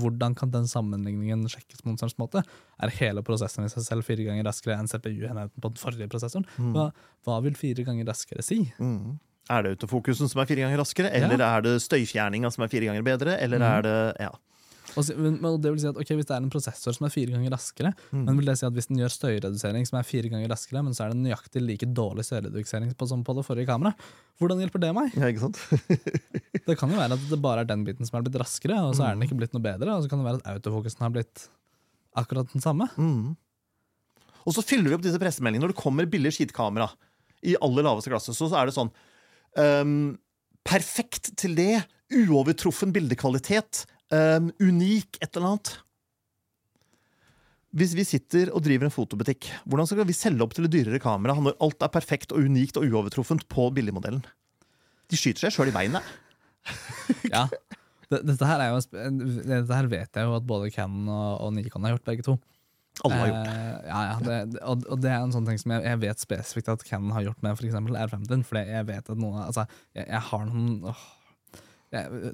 Speaker 1: hvordan kan den sammenligningen sjekkes på noen slags måte? Er hele prosessen i seg selv fire ganger raskere enn CPU-enheten på den forrige prosessoren? Hva, hva vil fire ganger raskere si?
Speaker 2: Mm. Er det autofokusen som er fire ganger raskere, eller er det støyfjerninga som er fire ganger bedre, eller
Speaker 1: mm.
Speaker 2: er det Ja.
Speaker 1: Og men, det vil si at okay, Hvis det er en prosessor som er fire ganger raskere, men vil det si at hvis den gjør støyredusering som er fire ganger raskere, men så er det nøyaktig like dårlig støyredusering på, som på det forrige kameraet, hvordan hjelper det meg?
Speaker 2: ja, ikke sant? [laughs]
Speaker 1: Det kan jo være at det bare er den biten som er blitt raskere, og så er den ikke blitt noe bedre, og så kan det være at autofokusen har blitt akkurat den samme.
Speaker 2: Mm. Og så fyller vi opp disse pressemeldingene. Når det kommer billig skitkamera i aller laveste klasse, så er det sånn um, Perfekt til det. Uovertruffen bildekvalitet. Ehm, unik et eller annet. Hvis vi sitter og driver en fotobutikk, hvordan skal vi selge opp til et dyrere kamera når alt er perfekt og unikt og uovertruffent på billigmodellen? De skyter seg sjøl i beinet. [laughs]
Speaker 1: Ja. Dette her, er jo, dette her vet jeg jo at både Canon og, og Nikon har gjort, begge to.
Speaker 2: Alle har gjort det.
Speaker 1: Eh, ja, ja, det, og, og det er en sånn ting som jeg, jeg vet spesifikt at Canon har gjort med eksempel R50. For jeg vet at noen Altså, jeg, jeg har noen åh, jeg,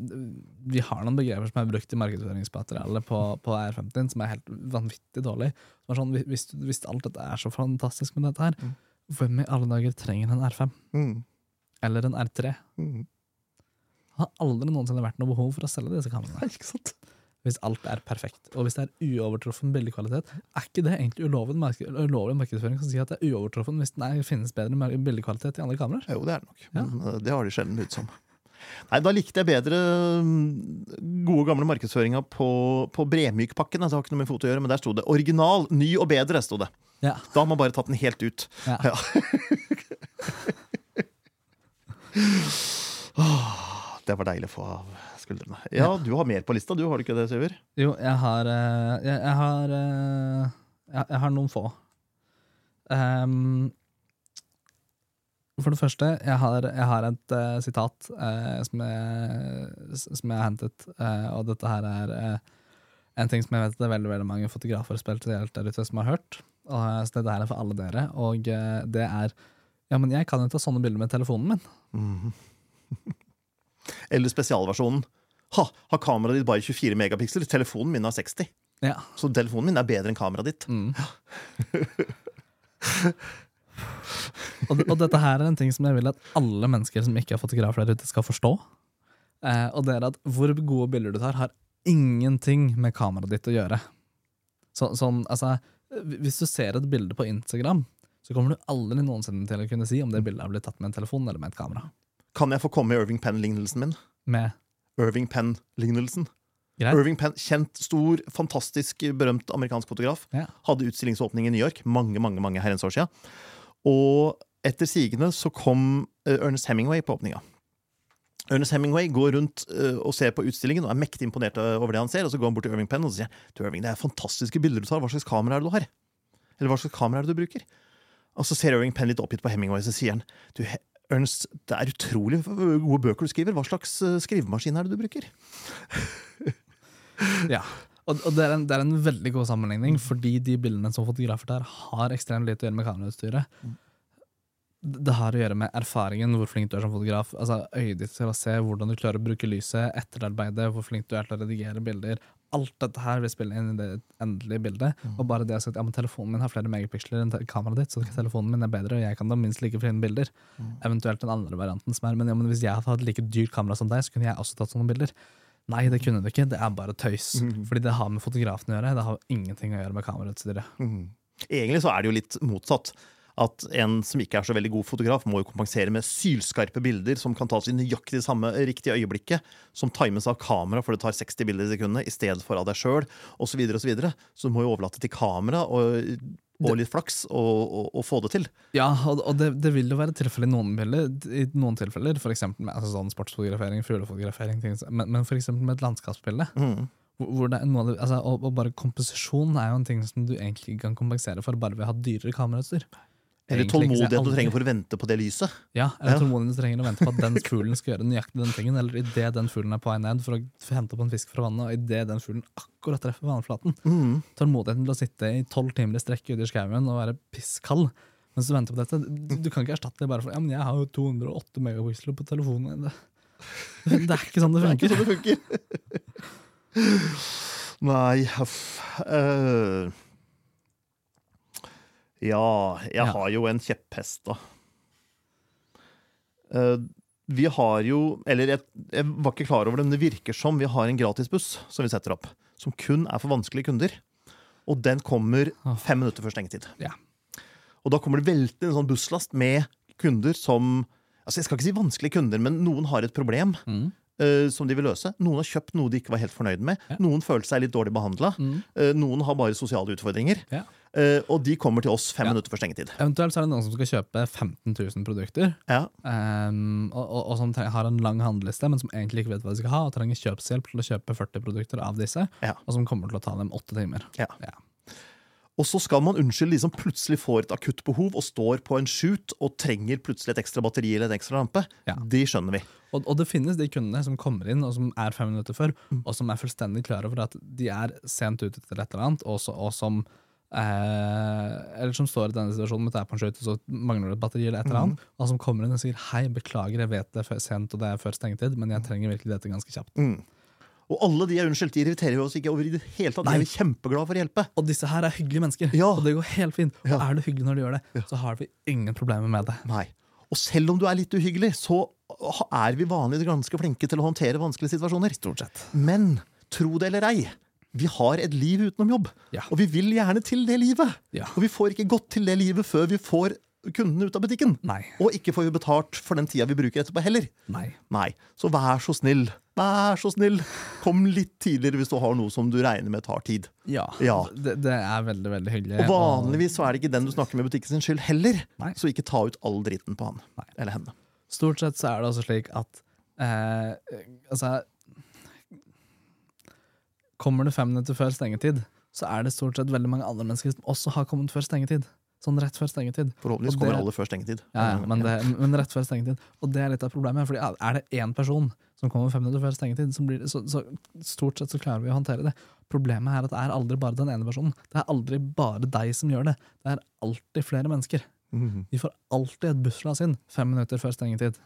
Speaker 1: Vi har noen begreper som er brukt i markedsføringsmateriellet på, på R50 som er helt vanvittig dårlig. Som sånn, hvis, hvis alt dette er så fantastisk med dette her,
Speaker 2: Mm.
Speaker 1: hvem i alle dager trenger en R5?
Speaker 2: Mm.
Speaker 1: Eller en R3?
Speaker 2: Mm.
Speaker 1: Det har aldri noensinne vært noe behov for å selge disse kameraene. Hvis alt er perfekt. Og hvis det er uovertruffen bildekvalitet, er ikke det egentlig ulovlig, mark ulovlig markedsføring som sier at det er uovertruffen hvis det finnes bedre bildekvalitet i andre kameraer?
Speaker 2: Jo, det er det nok.
Speaker 1: Ja.
Speaker 2: Men eh, det har de sjelden ut som. Nei, Da likte jeg bedre mm, gode gamle markedsføringa på, på Bremyk-pakken. Altså, det har ikke noe med foto å gjøre, men der sto det 'original, ny og bedre'. Sto det.
Speaker 1: Ja.
Speaker 2: Da har man bare tatt den helt ut.
Speaker 1: Ja.
Speaker 2: Ja. [laughs] Det var deilig å få av skuldrene. Ja, du har mer på lista, du har du ikke det, Syver?
Speaker 1: Jo, jeg har eh, jeg, jeg har eh, jeg, jeg har noen få. Ehm, for det første, jeg har, jeg har et uh, sitat uh, som, jeg, som jeg har hentet, uh, og dette her er en ting som jeg vet det er veldig, veldig mange fotografer spesielt der ute som har hørt. Og, så dette her er for alle dere, og det er Ja, men jeg kan jo ta sånne bilder med telefonen min.
Speaker 2: Mm. [laughs] Eller spesialversjonen. Ha, har kameraet ditt bare 24 megapiksler? Telefonen min har 60.
Speaker 1: Ja.
Speaker 2: Så telefonen min er bedre enn kameraet ditt.
Speaker 1: Mm. [laughs] og, og dette her er en ting som jeg vil at alle mennesker som ikke er fotografer der ute, skal forstå. Eh, og det er at hvor gode bilder du tar, har ingenting med kameraet ditt å gjøre. Så, sånn, altså, hvis du ser et bilde på Instagram, så kommer du aldri noensinne til å kunne si om det bildet har blitt tatt med en telefon eller med et kamera.
Speaker 2: Kan jeg få komme med Irving Penn-lignelsen min?
Speaker 1: Med
Speaker 2: Irving Penn-lignelsen.
Speaker 1: Greit?
Speaker 2: Irving Penn, Kjent, stor, fantastisk, berømt amerikansk fotograf.
Speaker 1: Ja.
Speaker 2: Hadde utstillingsåpning i New York mange mange, mange herrens år siden. Og etter sigende så kom eh, Ernest Hemingway på åpninga. Ernest Hemingway går rundt eh, og ser på utstillingen og er mektig imponert over det han ser. Og så går han bort til Irving Penn og sier du Irving, det er fantastiske bilder du tar. Hva slags kamera er det du har? Eller hva slags kamera er det du bruker? Og så ser Irving Penn litt oppgitt på Hemingway og så sier han, du Ernest, det er utrolig gode bøker du skriver. Hva slags eh, skrivemaskin er det du bruker?
Speaker 1: Ja. Og, og det, er en, det er en veldig god sammenligning, fordi de bildene som fotografer der, har ekstremt lite å gjøre med kamerautstyret. Det har å gjøre med erfaringen, hvor flink du er som fotograf. Altså Øyet ditt til å se hvordan du klarer å bruke lyset, etterarbeidet, hvor flink du er til å redigere bilder. Alt dette her vil spille inn i det endelige bildet. Og bare det å si at ja, telefonen min har flere megapiksler enn kameraet ditt, så telefonen min er bedre, og jeg kan da minst like fine bilder. Eventuelt den andre varianten som er Men, ja, men hvis jeg hadde hatt like dyrt kamera som deg, så kunne jeg også tatt sånne bilder. Nei, det kunne du ikke. Det er bare tøys. Fordi det har med fotografen å gjøre. Det har ingenting å gjøre med kamerautstyret.
Speaker 2: Egentlig så er det jo litt motsatt. At en som ikke er så veldig god fotograf, må jo kompensere med sylskarpe bilder som kan tas i nøyaktig samme riktige øyeblikket, som times av kamera, for det tar 60 bilder i sekundet, i stedet for av deg sjøl, osv. Og så, videre. så du må jo overlate til kamera og, og litt flaks og, og, og få det til.
Speaker 1: Ja, og, det, det vil jo være tilfelle i noen bilder, i noen tilfeller, for eksempel med altså sånn sportsfotografering, fuglefotografering, men, men eksempel med et landskapsbilde.
Speaker 2: Mm.
Speaker 1: Det er det, altså, og, og bare komposisjon er jo en ting som du egentlig ikke kan kompensere for bare ved å ha dyrere kamerautstyr.
Speaker 2: Eller tålmodigheten du trenger for å vente på det lyset.
Speaker 1: Ja, eller
Speaker 2: Ja.
Speaker 1: tålmodigheten du trenger å vente på at den [laughs] fuglen skal gjøre nøyaktig den tingen, eller idet den fuglen er på vei ned for å hente opp en fisk fra vannet, og idet den fuglen akkurat treffer vannflaten.
Speaker 2: Mm.
Speaker 1: Tålmodigheten til å sitte i tolv timer i strekk ute i skauen og være pisskald mens du venter på dette. Du, du kan ikke erstatte det bare for ja, men jeg har jo 208 megapiksler på telefonen. Det, det er ikke sånn det
Speaker 2: Det er ikke
Speaker 1: funker.
Speaker 2: sånn det funker. [laughs] Nei, huff. Eh, ja, jeg
Speaker 1: Ja.
Speaker 2: har jo en kjepphest, da. Uh, vi har jo Eller jeg, jeg var ikke klar over det, men det virker som vi har en gratisbuss som vi setter opp. Som kun er for vanskelige kunder. Og den kommer
Speaker 1: Ah.
Speaker 2: fem minutter før stengetid.
Speaker 1: Ja.
Speaker 2: Og da kommer det veltende en sånn busslast med kunder som Altså Jeg skal ikke si vanskelige kunder, men noen har et problem
Speaker 1: Mm.
Speaker 2: Uh, som de vil løse. Noen har kjøpt noe de ikke var helt fornøyd med.
Speaker 1: Ja.
Speaker 2: Noen følte seg litt dårlig behandla.
Speaker 1: Mm.
Speaker 2: noen har bare sosiale utfordringer.
Speaker 1: Ja.
Speaker 2: Eh, og de kommer til oss fem
Speaker 1: Ja.
Speaker 2: minutter før stengetid.
Speaker 1: Eventuelt så er det noen som skal kjøpe 15 000 produkter,
Speaker 2: Ja.
Speaker 1: um, og, og, og som har en lang handleliste, men som egentlig ikke vet hva de skal ha, og trenger kjøpshjelp til å kjøpe 40 produkter av disse,
Speaker 2: Ja.
Speaker 1: og som kommer til å ta dem åtte timer.
Speaker 2: Ja.
Speaker 1: Ja.
Speaker 2: Og så skal man unnskylde de som plutselig får et akutt behov og står på en shoot og trenger plutselig et ekstra batteri eller en ekstra lampe.
Speaker 1: Ja.
Speaker 2: De skjønner vi.
Speaker 1: Og, og det finnes de kundene som kommer inn og som er fem minutter før,
Speaker 2: Mm.
Speaker 1: og som er fullstendig klar over at de er sent ute til et eller annet, og, så, og som eh, eller som står i denne situasjonen med på en skøyte, så mangler det et batteri, eller et eller
Speaker 2: Mm.
Speaker 1: og som kommer inn og sier hei, beklager, jeg vet det er sent og det er før stengetid, men jeg trenger virkelig dette ganske kjapt.
Speaker 2: Mm. Og alle de er unnskyldt, de irriterer oss ikke over i det hele tatt. De er kjempeglade for å hjelpe.
Speaker 1: Og disse her er hyggelige mennesker,
Speaker 2: Ja.
Speaker 1: og det går helt fint. Og
Speaker 2: Ja.
Speaker 1: er du hyggelig når du gjør det, så har vi ingen problemer med det.
Speaker 2: Nei. Og selv om du er litt uhyggelig, så er vi vanligvis ganske flinke til å håndtere vanskelige situasjoner.
Speaker 1: Stort sett.
Speaker 2: Men tro det eller ei, vi har et liv utenom jobb.
Speaker 1: Ja.
Speaker 2: Og vi vil gjerne til det livet.
Speaker 1: Ja.
Speaker 2: Og vi får ikke gått til det livet før vi får kundene ut av butikken.
Speaker 1: Nei.
Speaker 2: Og ikke får vi betalt for den tida vi bruker etterpå heller.
Speaker 1: Nei.
Speaker 2: Nei. Så vær så snill, vær så snill, kom litt tidligere hvis du har noe som du regner med tar tid.
Speaker 1: Ja.
Speaker 2: Ja.
Speaker 1: Det, det er veldig, veldig hyggelig.
Speaker 2: Og vanligvis så er det ikke den du snakker med butikken sin skyld heller.
Speaker 1: Nei.
Speaker 2: Så ikke ta ut all dritten på han
Speaker 1: Nei.
Speaker 2: eller henne.
Speaker 1: Stort sett så er det også slik at eh, Altså Kommer du fem minutter før stengetid, så er det stort sett veldig mange andre mennesker som også har kommet før stengetid. Sånn rett før stengetid.
Speaker 2: Forhåpentligvis kommer alle før stengetid.
Speaker 1: Ja, ja, men, det, men rett før stengetid. Og det er litt av problemet. Fordi er det én person som kommer fem minutter før stengetid, så, blir så, så stort sett så klarer vi å håndtere det. Problemet er at det er aldri bare den ene personen. Det er aldri bare deg som gjør det. Det er alltid flere mennesker.
Speaker 2: Mhm.
Speaker 1: Vi får alltid et busslass inn fem minutter før stengetid.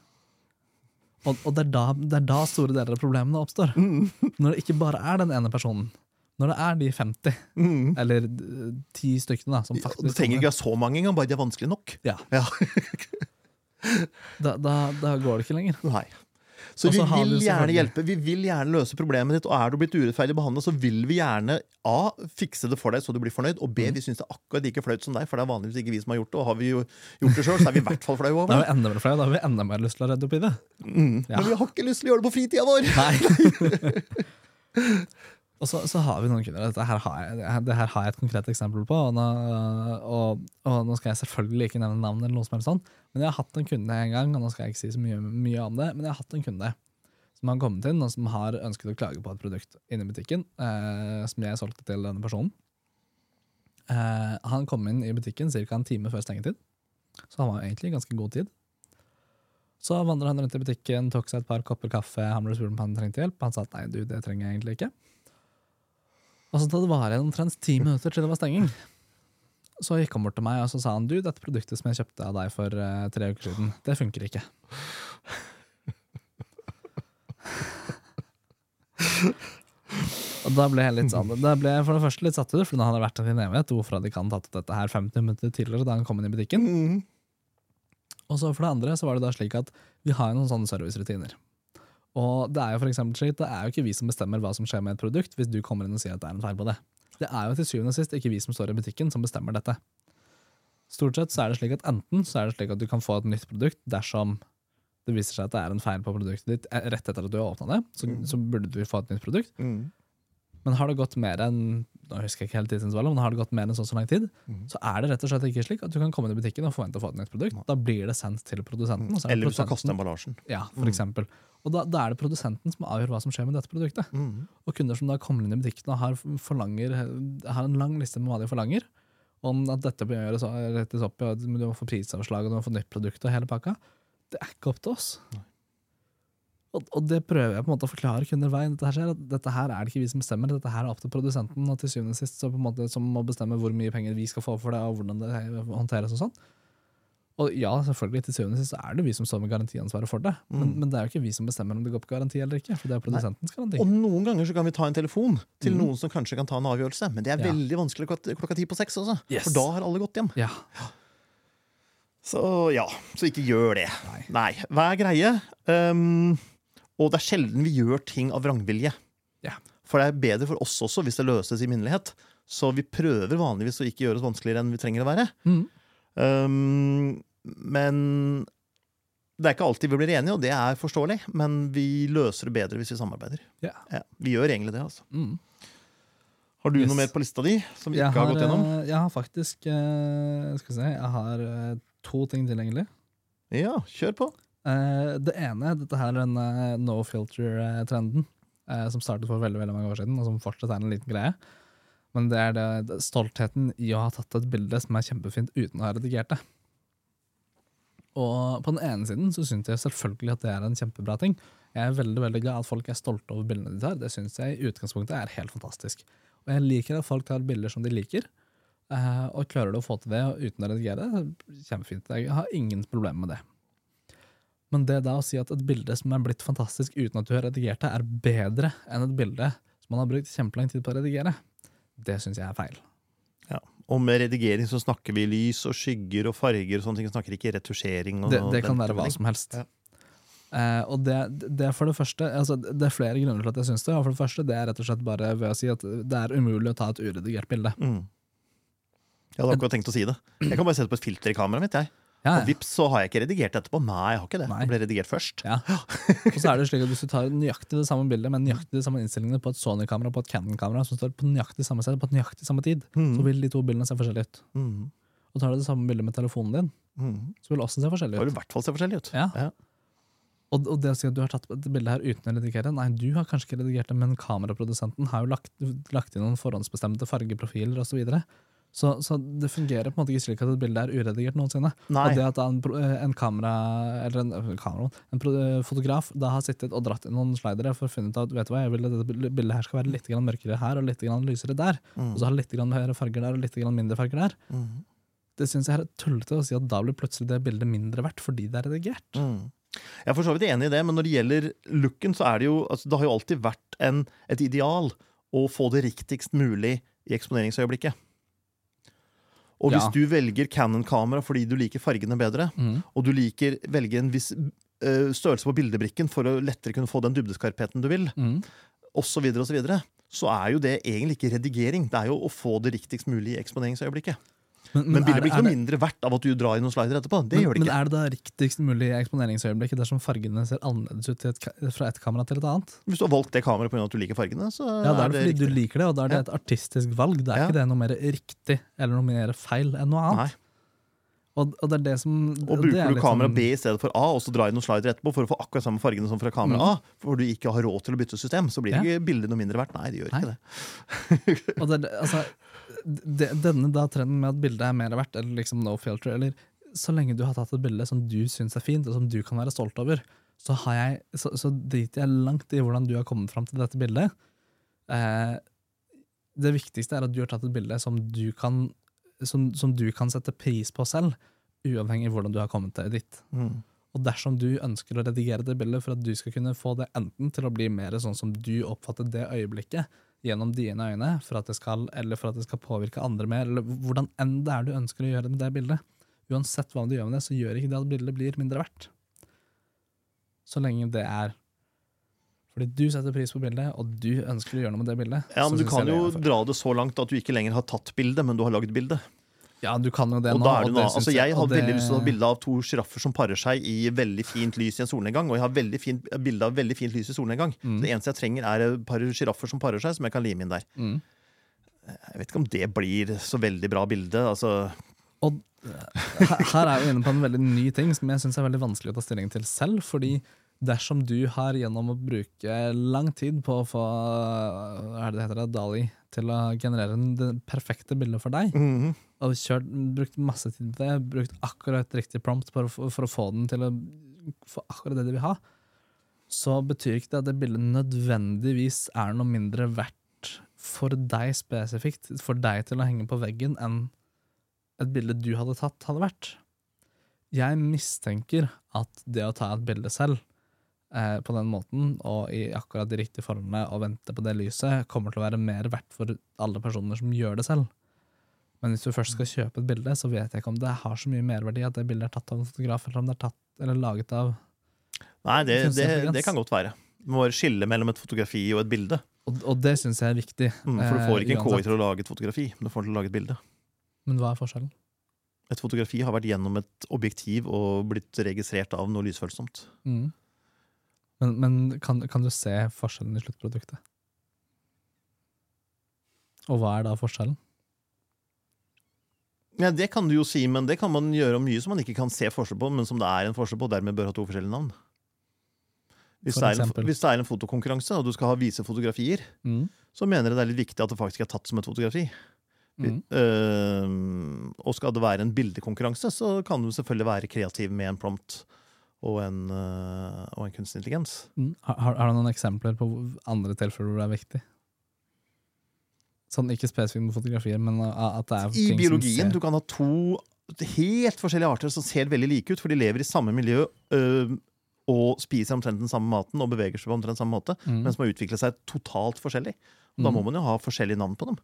Speaker 1: Og, og det, er da, det er da store deler av problemene oppstår. Når det ikke bare er den ene personen. Når det er de 50,
Speaker 2: mm.
Speaker 1: eller ti 10 stykkene, da, som
Speaker 2: Ja,
Speaker 1: faktisk
Speaker 2: Det trenger ikke ha så mange engang, bare de er vanskelig nok.
Speaker 1: Ja.
Speaker 2: Ja. [laughs]
Speaker 1: Da, da, da går det ikke lenger.
Speaker 2: Nei. Så vi vil gjerne hjelpe, vi vil gjerne løse problemet ditt. Og er du blitt urettferdig behandla, så vil vi gjerne A. fikse det for deg så du blir fornøyd, og B.
Speaker 1: Mm.
Speaker 2: vi syns det er akkurat like flaut som deg, for det er vanligvis ikke vi som har gjort det. Og har vi jo gjort det sjøl, så er vi i hvert fall flaue
Speaker 1: Da
Speaker 2: over
Speaker 1: har vi enda mer, flau, da har vi enda mer lyst til å redde opp i det.
Speaker 2: Mm.
Speaker 1: Ja.
Speaker 2: Men vi har ikke lyst til å gjøre det på fritida vår!
Speaker 1: Nei. [laughs] Og så, så har vi noen kunder. Dette her har jeg, det her- har jeg et konkret eksempel på. Og nå, og, og nå skal jeg selvfølgelig ikke nevne navn, eller noe som helst sånn, men jeg har hatt en kunde en gang, og nå skal jeg ikke si så mye, mye om det, men jeg har hatt en kunde som har kommet inn og som har ønsket å klage på et produkt inne i butikken, eh, som jeg solgte til denne personen. Eh, han kom inn i butikken ca. en time før stengetid, så han var egentlig i ganske god tid. Så vandret han rundt i butikken, tok seg et par kopper kaffe, han ble spurt om han trengte hjelp. Han sa at nei, du, det trenger jeg egentlig ikke. Og så da det var igjen omtrent ti minutter til det var stenging, så gikk han bort til meg og så sa han, du, dette produktet som jeg kjøpte av deg for uh, tre uker siden, det funker ikke. Og da ble jeg litt sånn, da ble jeg for det første litt satt ut, for nå hadde det vært en evighet. Hvorfor hadde ikke han tatt dette her 50 minutter tidligere da han kom inn i butikken?
Speaker 2: Mm.
Speaker 1: Og så for det andre så var det da slik at vi har noen sånne servicerutiner. Og det er jo for eksempel slik, det er jo ikke vi som bestemmer hva som skjer med et produkt, hvis du kommer inn og sier at det er en feil på det. Det er jo til syvende og sist ikke vi som står i butikken som bestemmer dette. Stort sett så er det slik at enten så er det slik at du kan få et nytt produkt dersom det viser seg at det er en feil på produktet ditt eh, rett etter at du har åpna det, så,
Speaker 2: Mm.
Speaker 1: så burde du få et nytt produkt.
Speaker 2: Mm.
Speaker 1: Men har det gått mer enn nå husker jeg ikke helt tidsintervallet, men har det gått mer enn så, så lang tid,
Speaker 2: Mm.
Speaker 1: så er det rett og slett ikke slik at du kan komme inn i butikken og forvente å få et nytt produkt. Da blir det sendt til produsenten. er
Speaker 2: Eller hvis du har kastet emballasjen.
Speaker 1: Ja, for
Speaker 2: Mm.
Speaker 1: eksempel. Og da, da er det produsenten som avgjør hva som skjer med dette produktet.
Speaker 2: Mm.
Speaker 1: Og kunder som da kommer inn i butikken og har, har en lang liste med hva de forlanger, om at dette bør gjøres rettes opp i, du må få prisavslag og du må få nytt produkt og hele pakka, det er ikke opp til oss. Og, og det prøver jeg på en måte å forklare kunder veien dette her skjer. At dette her er det ikke vi som bestemmer, dette her er opp til produsenten. Og til syvende og sist så på en måte som må bestemme hvor mye penger vi skal få for det, og hvordan det håndteres og sånn. Og ja, selvfølgelig, til syvende og sist så er det vi som står med garantiansvaret for det. Men,
Speaker 2: Mm.
Speaker 1: men det er jo ikke vi som bestemmer om det går på garanti eller ikke, for det er produsentens garanti.
Speaker 2: Og noen ganger så kan vi ta en telefon til
Speaker 1: mm.
Speaker 2: noen som kanskje kan ta en avgjørelse, men det er
Speaker 1: Ja.
Speaker 2: veldig vanskelig klokka, ti på seks også,
Speaker 1: Yes.
Speaker 2: for da har alle gått hjem.
Speaker 1: Ja.
Speaker 2: Så ja, så ikke gjør det.
Speaker 1: Nei.
Speaker 2: Nei. Hva er greie? Um, og det er sjelden vi gjør ting av vrangvilje.
Speaker 1: Ja.
Speaker 2: For det er bedre for oss også hvis det løses i minnelighet. Så vi prøver vanligvis å ikke gjøre oss vanskeligere enn vi trenger å være.
Speaker 1: Mm.
Speaker 2: Um, men det er ikke alltid vi blir enige, og det er forståelig. Men vi løser det bedre hvis vi samarbeider.
Speaker 1: Ja.
Speaker 2: Ja, vi gjør egentlig det, altså.
Speaker 1: Mm.
Speaker 2: Har du
Speaker 1: Yes.
Speaker 2: noe mer på lista di som vi
Speaker 1: Jeg
Speaker 2: ikke har,
Speaker 1: har,
Speaker 2: gått gjennom?
Speaker 1: eh, jeg har faktisk eh, Skal se, jeg har eh, to ting tilgjengelig.
Speaker 2: Ja, kjør på.
Speaker 1: Det ene, dette her er den no filter-trenden, som startet for veldig veldig mange år siden, og som fortsatt er en liten greie. Men det er det, det, stoltheten i å ha tatt et bilde som er kjempefint uten å ha redigert det. Og på den ene siden så syns jeg selvfølgelig at det er en kjempebra ting. Jeg er veldig veldig glad at folk er stolte over bildene de tar. Det syns jeg i utgangspunktet er helt fantastisk. Og jeg liker at folk tar bilder som de liker. eh, og klarer du å få til det uten å redigere, kjempefint. Jeg har ingen problemer med det. Men det da å si at et bilde som er blitt fantastisk uten at du har redigert det, er bedre enn et bilde som man har brukt kjempelang tid på å redigere, det syns jeg er feil.
Speaker 2: Og med redigering så snakker vi lys og skygger og farger og sånne ting. Vi snakker ikke retusjering.
Speaker 1: Det, det kan være hva som helst.
Speaker 2: Ja.
Speaker 1: Eh, og det, det for det første altså Det er flere grunner til at jeg syns det. For det første, det er rett og slett bare ved å si at det er umulig å ta et uredigert bilde.
Speaker 2: Mm. Jeg hadde akkurat tenkt å si det. Jeg kan bare sette på et filter i kameraet mitt. jeg.
Speaker 1: Ja,
Speaker 2: Og vips, så har jeg ikke redigert etterpå. Nei, jeg har ikke det.
Speaker 1: Nei.
Speaker 2: Det ble redigert først.
Speaker 1: Ja. [laughs] Og så er det slik at Hvis du tar nøyaktig det samme bildet med nøyaktig de samme innstillingene på et Sony-kamera og på et Canon-kamera som står på nøyaktig samme sted på nøyaktig samme tid, så
Speaker 2: Mm.
Speaker 1: vil de to bildene se forskjellige ut.
Speaker 2: Mm.
Speaker 1: Og tar du det samme bildet med telefonen din,
Speaker 2: Mm.
Speaker 1: så vil det også se forskjellig
Speaker 2: Det
Speaker 1: ut.
Speaker 2: vil i hvert fall se forskjellig ut.
Speaker 1: Ja.
Speaker 2: Ja.
Speaker 1: Og, og det å si at du har tatt dette bildet her uten å redigere Nei, du har kanskje ikke redigert det, men kameraprodusenten har jo lagt, lagt inn noen forhåndsbestemte fargeprofiler osv. Så, så det fungerer på en måte ikke slik at et bilde er uredigert noensinne.
Speaker 2: Nei.
Speaker 1: Og det at en, en kamera, eller en, øh, kamera, en øh, fotograf da har sittet og dratt inn noen slidere for å finne ut at vet du hva, jeg vil at dette bildet her skal være litt grann mørkere her og litt grann lysere der,
Speaker 2: Mm.
Speaker 1: og så det litt grann mer farger der og litt grann mindre farger der,
Speaker 2: Mm.
Speaker 1: det syns jeg er tullete å si at da blir plutselig det bildet mindre verdt fordi det er redigert.
Speaker 2: Mm. Jeg er for så vidt enig i det, men når det gjelder looken, så er det jo altså, Det har jo alltid vært en, et ideal å få det riktigst mulig i eksponeringsøyeblikket. Og hvis
Speaker 1: Ja.
Speaker 2: du velger Canon-kamera fordi du liker fargene bedre,
Speaker 1: Mm.
Speaker 2: og du liker velger en viss uh, størrelse på bildebrikken for å lettere kunne få den dybdeskarpheten du vil,
Speaker 1: Mm.
Speaker 2: osv., så, videre, og så, videre, så er jo det egentlig ikke redigering. Det er jo å få det riktigst mulig i eksponeringsøyeblikket.
Speaker 1: Men,
Speaker 2: Men bildet
Speaker 1: er-
Speaker 2: blir ikke
Speaker 1: er
Speaker 2: noe mindre verdt av at du drar i noen slider etterpå. Det
Speaker 1: men,
Speaker 2: gjør det ikke.
Speaker 1: Men er det da riktigst mulig eksponeringsøyeblikk dersom fargene ser annerledes ut et, fra et kamera til et annet?
Speaker 2: Hvis du har valgt det kameraet pga. at du liker fargene, så
Speaker 1: Ja, Da er det fordi
Speaker 2: riktig.
Speaker 1: du liker det, og da er det et artistisk valg. Det er
Speaker 2: Ja.
Speaker 1: ikke det noe mer riktig eller noe mer feil enn noe annet.
Speaker 2: Nei.
Speaker 1: Og, og det er det som
Speaker 2: Og
Speaker 1: det er
Speaker 2: bruker du kamera
Speaker 1: sånn-
Speaker 2: B i stedet for A, og så drar i noen slider etterpå for å få akkurat samme fargene som fra kamera
Speaker 1: Mm.
Speaker 2: A, for du ikke har råd til å bytte system, så blir
Speaker 1: Ja.
Speaker 2: ikke bildet noe mindre verdt. Nei, det gjør
Speaker 1: Nei.
Speaker 2: ikke det.
Speaker 1: Er det- altså, det, denne da trenden med at bildet er mer verdt, eller liksom no filter, eller så lenge du har tatt et bilde som du syns er fint, og som du kan være stolt over, så, har jeg, så, så driter jeg langt i hvordan du har kommet fram til dette bildet. Eh, det viktigste er at du har tatt et bilde som du kan, som, som du kan sette pris på selv, uavhengig av hvordan du har kommet til ditt.
Speaker 2: Mm.
Speaker 1: Og dersom du ønsker å redigere det bildet for at du skal kunne få det enten til å bli mer sånn som du oppfatter det øyeblikket, gjennom dine øyne, for at det skal, eller for at det skal påvirke andre mer, eller hvordan enn det er du ønsker å gjøre med det bildet. Uansett hva du gjør med det, så gjør ikke det at bildet blir mindre verdt. Så lenge det er fordi du setter pris på bildet, og du ønsker å gjøre noe med det bildet.
Speaker 2: Ja, men Du kan jo dra det så langt at du ikke lenger har tatt bildet, men du har lagd bildet.
Speaker 1: Ja, du kan jo det
Speaker 2: Og
Speaker 1: nå.
Speaker 2: er det altså Jeg har
Speaker 1: det-
Speaker 2: veldig lyst til å ha bilde av to sjiraffer som parer seg i veldig fint lys i en solnedgang. Og jeg har veldig fint bilde av veldig fint lys i solnedgang.
Speaker 1: Mm.
Speaker 2: Det eneste jeg trenger, er et par sjiraffer som parer seg, som jeg kan lime inn der.
Speaker 1: Mm.
Speaker 2: Jeg vet ikke om det blir så veldig bra bilde. Altså,
Speaker 1: Og eh, her her er vi inne på en veldig ny ting som jeg syns er veldig vanskelig å ta stilling til selv. Fordi dersom du har gjennom å bruke lang tid på å få hva er det det heter, det, Dali til å generere det perfekte bildet for deg,
Speaker 2: mhm.
Speaker 1: og kjørt, brukt masse tid på det, brukt akkurat riktig prompt for, for å få den til å få akkurat det de vil ha, så betyr ikke det at det bildet nødvendigvis er noe mindre verdt for deg spesifikt, for deg til å henge på veggen, enn et bilde du hadde tatt, hadde vært. Jeg mistenker at det å ta et bilde selv eh, på den måten, og i akkurat de riktige forholdene, og vente på det lyset, kommer til å være mer verdt for alle personer som gjør det selv. Men hvis du først skal kjøpe et bilde, så vet jeg ikke om det har så mye merverdi at det bildet er tatt av en fotograf, eller om det er tatt, eller laget av
Speaker 2: Nei, det, det, det kan godt være. Du må skille mellom et fotografi og et bilde.
Speaker 1: Og, og det syns jeg er viktig.
Speaker 2: Mm, for du får ikke
Speaker 1: eh,
Speaker 2: en KI til å lage et fotografi, men du får den til å lage et bilde.
Speaker 1: Men hva er forskjellen?
Speaker 2: Et fotografi har vært gjennom et objektiv og blitt registrert av noe lysfølsomt.
Speaker 1: Mm. Men, men kan, kan du se forskjellen i sluttproduktet? Og hva er da forskjellen?
Speaker 2: Ja, Det kan du jo si, men det kan man gjøre mye som man ikke kan se forskjell på, men som det er en forskjell på, og dermed bør ha to forskjellige navn. Hvis det, en, hvis det er en fotokonkurranse, og du skal ha vise fotografier,
Speaker 1: Mm.
Speaker 2: så mener jeg det er litt viktig at det faktisk er tatt som et fotografi.
Speaker 1: Mm.
Speaker 2: Uh, og skal det være en bildekonkurranse, så kan du selvfølgelig være kreativ med en prompt og en, eh, og en kunstig intelligens.
Speaker 1: Mm. Har, har du noen eksempler på andre tilfeller hvor det er viktig? Sånn Ikke spesifikt med fotografier, men at det er
Speaker 2: I biologien
Speaker 1: ser
Speaker 2: du kan ha to helt forskjellige arter som ser veldig like ut, for de lever i samme miljø øh, og spiser omtrent den samme maten og beveger seg på omtrent samme måte,
Speaker 1: mm.
Speaker 2: men som har utviklet seg totalt forskjellig. Og Da
Speaker 1: Mm.
Speaker 2: må man jo ha forskjellige navn på dem.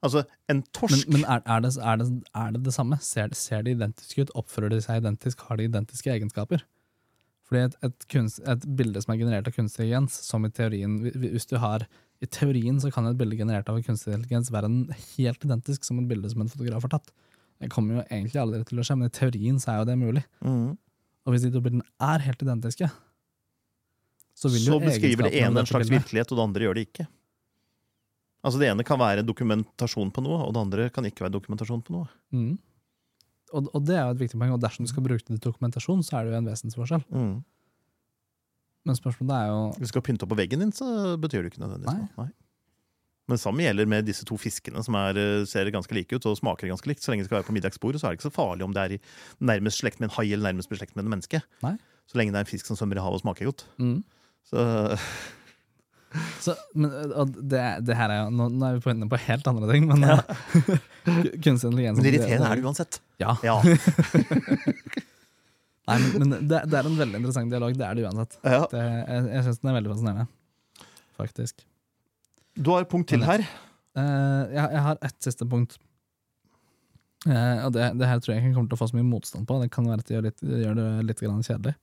Speaker 2: Altså, en
Speaker 1: Men,
Speaker 2: torsk
Speaker 1: men er, er, det, er, det, er det det samme? Ser, ser de identiske ut? Oppfører de seg identisk? Har de identiske egenskaper? Fordi et, et, kunst, et bilde som er generert av kunstig intelligens, som i teorien Hvis du har I teorien så kan et bilde generert av kunstig intelligens være en helt identisk som et bilde som en fotograf har tatt. Det kommer jo egentlig aldri til å skje, men i teorien så er jo det mulig.
Speaker 2: Mm.
Speaker 1: Og hvis de to bildene er helt identiske, så vil jo
Speaker 2: så beskriver det ene en slags virkelighet, og det andre gjør det ikke. Altså Det ene kan være dokumentasjon på noe, og det andre kan ikke være dokumentasjon på noe.
Speaker 1: Mm. Og, og det er jo et viktig poeng, og dersom du skal bruke det til dokumentasjon, så er det jo en vesensforskjell.
Speaker 2: Mm.
Speaker 1: Men spørsmålet er jo
Speaker 2: Hvis du skal pynte opp på veggen din, så betyr det ikke nødvendigvis noe. Men samme gjelder med disse to fiskene som er, eh, ser ganske like ut og smaker ganske likt. Så lenge det skal være på middagsbordet, så er det ikke så farlig om det er i nærmest slekt med en hai eller nærmest beslekt med et menneske.
Speaker 1: Nei.
Speaker 2: Så lenge det er en fisk som svømmer i havet og smaker godt.
Speaker 1: mm.
Speaker 2: Så [laughs]
Speaker 1: Så, men, og det, det her er jo, nå, nå er vi på inne på helt andre ting, men
Speaker 2: Ja. [laughs]
Speaker 1: kunstig intelligens
Speaker 2: Men irriterende er det uansett.
Speaker 1: Ja.
Speaker 2: Ja. [laughs]
Speaker 1: Nei, men, men det, det er en veldig interessant dialog, det er det uansett.
Speaker 2: ja.
Speaker 1: Det, jeg jeg syns den er veldig fascinerende, faktisk.
Speaker 2: Du har et punkt til her.
Speaker 1: Uh, jeg, jeg har ett siste punkt. Uh, og det, det her tror jeg ikke kommer til å få så mye motstand på. Det kan være at det gjør, litt, gjør det litt grann kjedelig.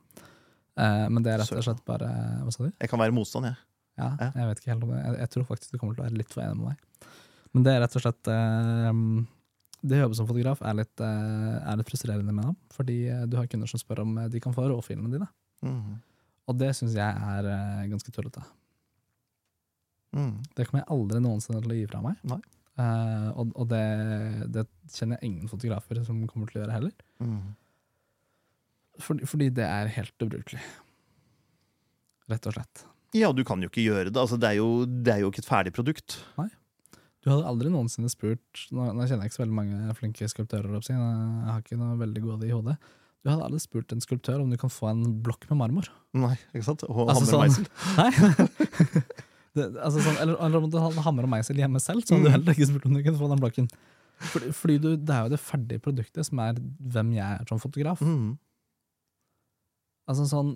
Speaker 1: Uh, men det er rett og slett bare Hva sa du?
Speaker 2: Jeg kan være motstand, jeg.
Speaker 1: Ja, jeg vet ikke helt om det. Jeg, jeg tror faktisk du kommer til å være litt for enig med meg. Men det er rett og slett eh, det å jobbe som fotograf er litt, eh, er litt frustrerende med dem. Fordi eh, du har kunder som spør om eh, de kan få råfilene dine.
Speaker 2: Mm.
Speaker 1: Og det syns jeg er eh, ganske tullete.
Speaker 2: Mm.
Speaker 1: Det kommer jeg aldri noensinne til å gi fra meg.
Speaker 2: Nei.
Speaker 1: Eh, og og det, det kjenner jeg ingen fotografer som kommer til å gjøre heller.
Speaker 2: Mm.
Speaker 1: Fordi, fordi det er helt ubrukelig. Rett og slett.
Speaker 2: Ja, du kan jo ikke gjøre det. Altså, det, er jo, det er jo ikke et ferdig produkt. Nei.
Speaker 1: Du hadde aldri noensinne spurt Nå, nå kjenner jeg ikke så veldig mange flinke skulptører. opp, Jeg jeg har ikke noe veldig gode i hodet. Du hadde aldri spurt en skulptør om du kan få en blokk med marmor.
Speaker 2: Nei, ikke sant? Og
Speaker 1: Altså,
Speaker 2: hammer og
Speaker 1: sånn-. [laughs] Nei. det, altså sånn, eller, eller om du hadde hammer og meisel hjemme selv, så hadde du
Speaker 2: Mm.
Speaker 1: heller ikke spurt om du kunne få den blokken. Fordi, fordi du, det er jo det ferdige produktet som er hvem jeg er som fotograf.
Speaker 2: Mm.
Speaker 1: Altså sånn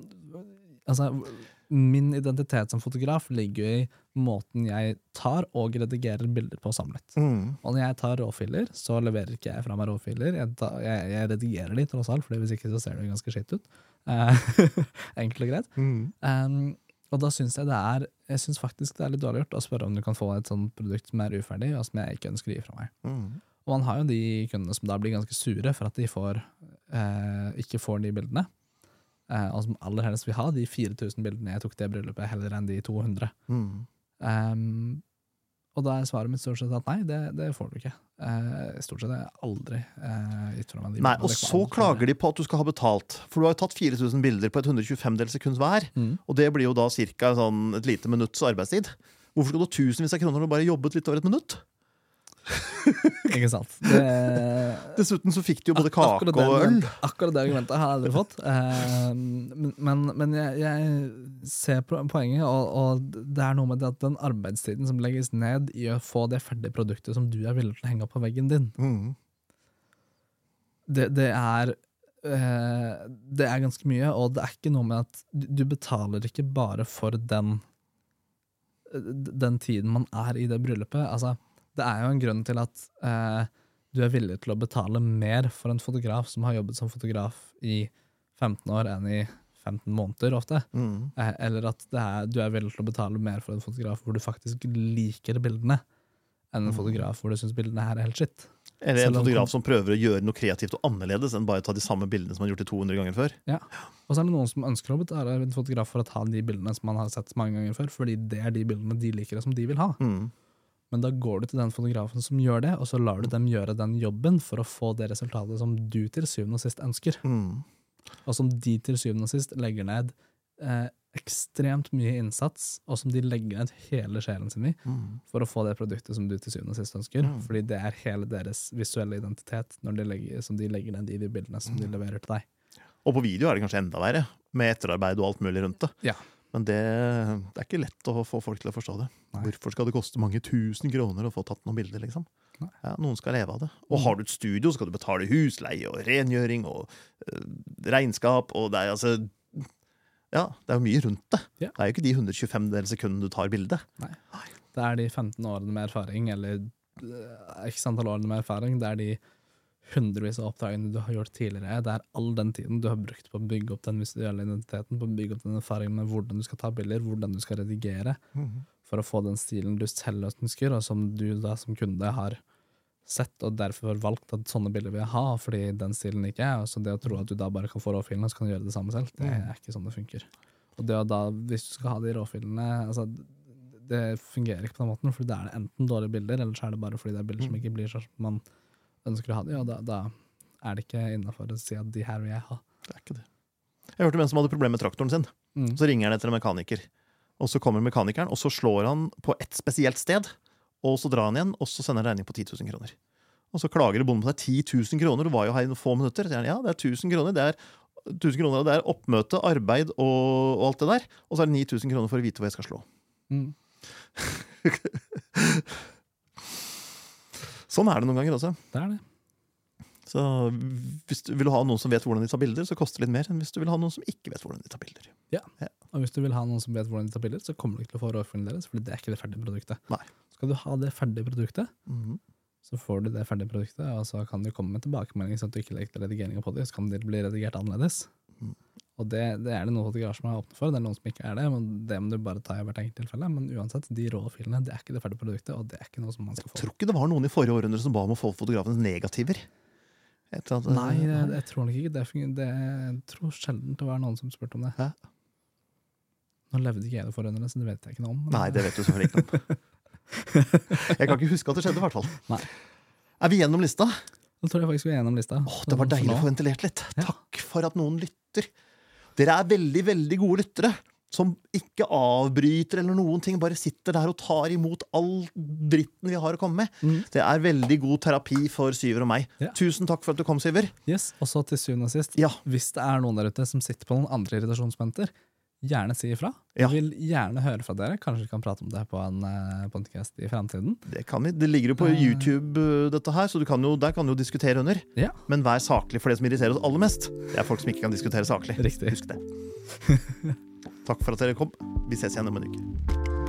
Speaker 1: altså, Min identitet som fotograf ligger jo i måten jeg tar og redigerer bilder på samlet.
Speaker 2: Mm.
Speaker 1: Og når jeg tar råfiler, så leverer ikke jeg fra meg råfiler. Jeg, tar, jeg, jeg redigerer de, tross alt, for hvis ikke så ser det ganske skitt ut. Eh, [laughs] Enkelt og greit.
Speaker 2: Mm.
Speaker 1: Um, og da syns jeg det er Jeg synes faktisk det er litt dårlig gjort å spørre om du kan få et sånt produkt som er uferdig, og som jeg ikke ønsker å gi fra meg.
Speaker 2: Mm.
Speaker 1: Og man har jo de kundene som da blir ganske sure for at de får, eh, ikke får de bildene. Eh, og som aller helst vil ha de 4000 bildene jeg tok det bryllupet, heller enn de 200.
Speaker 2: Mm.
Speaker 1: Um, og da er svaret mitt stort sett at nei, det, det får du ikke. Eh, stort sett har jeg aldri eh, gitt fra meg de
Speaker 2: Nei, og så klager de på at du skal ha betalt. For du har jo tatt 4000 bilder på et 125 dels sekund hver.
Speaker 1: Mm.
Speaker 2: Og det blir jo da ca. Sånn et lite minutts arbeidstid. Hvorfor skal du ha tusenvis av kroner når du bare jobbet litt over et minutt? [laughs]
Speaker 1: Ikke sant. Det,
Speaker 2: Dessuten så fikk de jo både kake og øl.
Speaker 1: Akkurat det argumentet har jeg aldri fått. Eh, men men, jeg, jeg ser po- poenget, og, og det er noe med det at den arbeidstiden som legges ned i å få det ferdige produktet som du er villig til å henge opp på veggen din,
Speaker 2: Mm.
Speaker 1: det, det er eh, Det er ganske mye, og det er ikke noe med at du du betaler ikke bare for den den tiden man er i det bryllupet. Altså, det er jo en grunn til at eh, du er villig til å betale mer for en fotograf som har jobbet som fotograf i 15 år enn i 15 måneder ofte.
Speaker 2: Mm.
Speaker 1: Eh, eller at det er, du er villig til å betale mer for en fotograf hvor du faktisk liker bildene, enn en
Speaker 2: Mm.
Speaker 1: fotograf hvor du syns bildene her er helt skitt.
Speaker 2: Eller en fotograf som prøver å gjøre noe kreativt og annerledes enn bare ta de samme bildene som han har gjort det 200 ganger før. Ja.
Speaker 1: Og så er det noen som ønsker å betale en fotograf for å ta de bildene som man har sett mange ganger før, fordi det er de bildene de liker og som de vil ha.
Speaker 2: Mm.
Speaker 1: Men da går du til den fotografen som gjør det, og så lar du dem gjøre den jobben for å få det resultatet som du til syvende og sist ønsker.
Speaker 2: Mm.
Speaker 1: Og som de til syvende og sist legger ned eh, ekstremt mye innsats, og som de legger ned hele sjelen sin i,
Speaker 2: Mm.
Speaker 1: for å få det produktet som du til syvende og sist ønsker.
Speaker 2: Mm.
Speaker 1: Fordi det er hele deres visuelle identitet de legger, som de legger ned i de bildene som de leverer til deg.
Speaker 2: Og på video er det kanskje enda verre, med etterarbeid og alt mulig rundt det.
Speaker 1: Ja.
Speaker 2: Men det, det er ikke lett å få folk til å forstå det.
Speaker 1: Nei.
Speaker 2: Hvorfor skal det koste mange tusen kroner å få tatt noen bilder? liksom? Ja, Noen skal leve av det. Og har du et studio, skal du betale husleie og rengjøring og øh, regnskap. og det er altså... Ja, det er jo mye rundt det.
Speaker 1: Ja.
Speaker 2: Det er jo ikke de 125 del sekundene du tar bildet. Nei.
Speaker 1: Det er de 15 årene med erfaring, eller eh, x antall årene med erfaring. Det er de hundrevis av oppdragene du har gjort tidligere. Det er all den tiden du har brukt på å bygge opp den visuelle identiteten, på å bygge opp den erfaringen med hvordan du skal ta bilder, hvordan du skal redigere, for å få den stilen du selv ønsker, og som du da som kunde har sett, og derfor valgt at sånne bilder vil jeg ha, fordi den stilen ikke er. Så det å tro at du da bare kan få råfilene, og så kan du gjøre det samme selv, det er ikke sånn det funker. Og det å da, hvis du skal ha de råfilene altså, Det fungerer ikke på den måten, for da er det enten dårlige bilder, eller så er det bare fordi det er bilder som ikke blir sånn man ønsker å ha det, ja, da, da er det ikke innafor å si at de her vil jeg ha.
Speaker 2: Det er ikke det. Jeg hørte om en som hadde problemer med traktoren sin.
Speaker 1: Mm.
Speaker 2: Så ringer han etter en mekaniker. Og så kommer mekanikeren, og så slår han på et spesielt sted. Og så drar han igjen, og så sender han regning på 10 000 kroner. Og så klager bonden på deg. 10 000 kroner, du var jo her i noen få minutter. Så sier han, ja, det er 1000 kroner, det er 1000 kroner, det er oppmøte, arbeid og, og alt det der. Og så er det 9000 kroner for å vite hvor jeg skal slå.
Speaker 1: Mm. [laughs]
Speaker 2: Sånn er det noen ganger også.
Speaker 1: Det er det.
Speaker 2: Så hvis du vil ha noen som vet hvordan de tar bilder, så koster det litt mer enn hvis du vil ha noen som ikke vet hvordan de tar bilder.
Speaker 1: Ja, Og hvis du vil ha noen som vet hvordan de tar bilder, så kommer du ikke til å få råfilmen deres, for det er ikke det ferdige produktet.
Speaker 2: Nei.
Speaker 1: Skal du ha det ferdige produktet,
Speaker 2: Mhm.
Speaker 1: så får du det ferdige produktet, og så kan du komme med tilbakemelding sånn at du ikke legger redigeringa på det, så kan det bli redigert annerledes.
Speaker 2: Mm.
Speaker 1: Og det, det er det noen fotografer som er åpne for, det er noen som ikke er det. men Det må du bare ta i hvert enkelt tilfelle. Men uansett, de rå filene det er ikke det ferdige produktet, og det er ikke noe som man skal få.
Speaker 2: Jeg tror ikke det var noen i forrige århundre som ba om å få fotografens negativer. Eller
Speaker 1: Nei, jeg, jeg tror nok ikke det. det jeg tror sjelden det var noen som spurte om det.
Speaker 2: Hæ?
Speaker 1: Nå levde ikke jeg det forrige århundre, så det vet jeg ikke noe om.
Speaker 2: Nei, det vet du selvfølgelig ikke om. [laughs] Jeg kan ikke huske at det skjedde, i hvert fall.
Speaker 1: Nei.
Speaker 2: Er vi gjennom lista?
Speaker 1: Da tror jeg faktisk vi er gjennom lista.
Speaker 2: Åh, det var deilig å få ventilert litt.
Speaker 1: Ja.
Speaker 2: Takk for at noen lytter. Dere er veldig, veldig gode lyttere. Som ikke avbryter eller noen ting. Bare sitter der og tar imot all dritten vi har å komme med.
Speaker 1: Mm.
Speaker 2: Det er veldig god terapi for Syver og meg.
Speaker 1: Ja.
Speaker 2: Tusen takk for at du kom, Syver.
Speaker 1: Yes, Og så til syvende og sist,
Speaker 2: Ja.
Speaker 1: hvis det er noen der ute som sitter på noen andre irritasjonsmomenter, gjerne si ifra.
Speaker 2: Ja.
Speaker 1: Jeg vil gjerne høre fra dere. Kanskje vi kan prate om det på en uh, podcast i fremtiden.
Speaker 2: Det, kan vi. det ligger jo på
Speaker 1: Eh.
Speaker 2: YouTube, uh, dette her, så du kan jo, der kan du jo diskutere under.
Speaker 1: Ja,
Speaker 2: Men vær saklig, for det som irriterer oss aller mest, det er folk som ikke kan diskutere saklig.
Speaker 1: riktig.
Speaker 2: Husk det. [laughs] Takk for at dere kom. Vi ses igjen om en uke.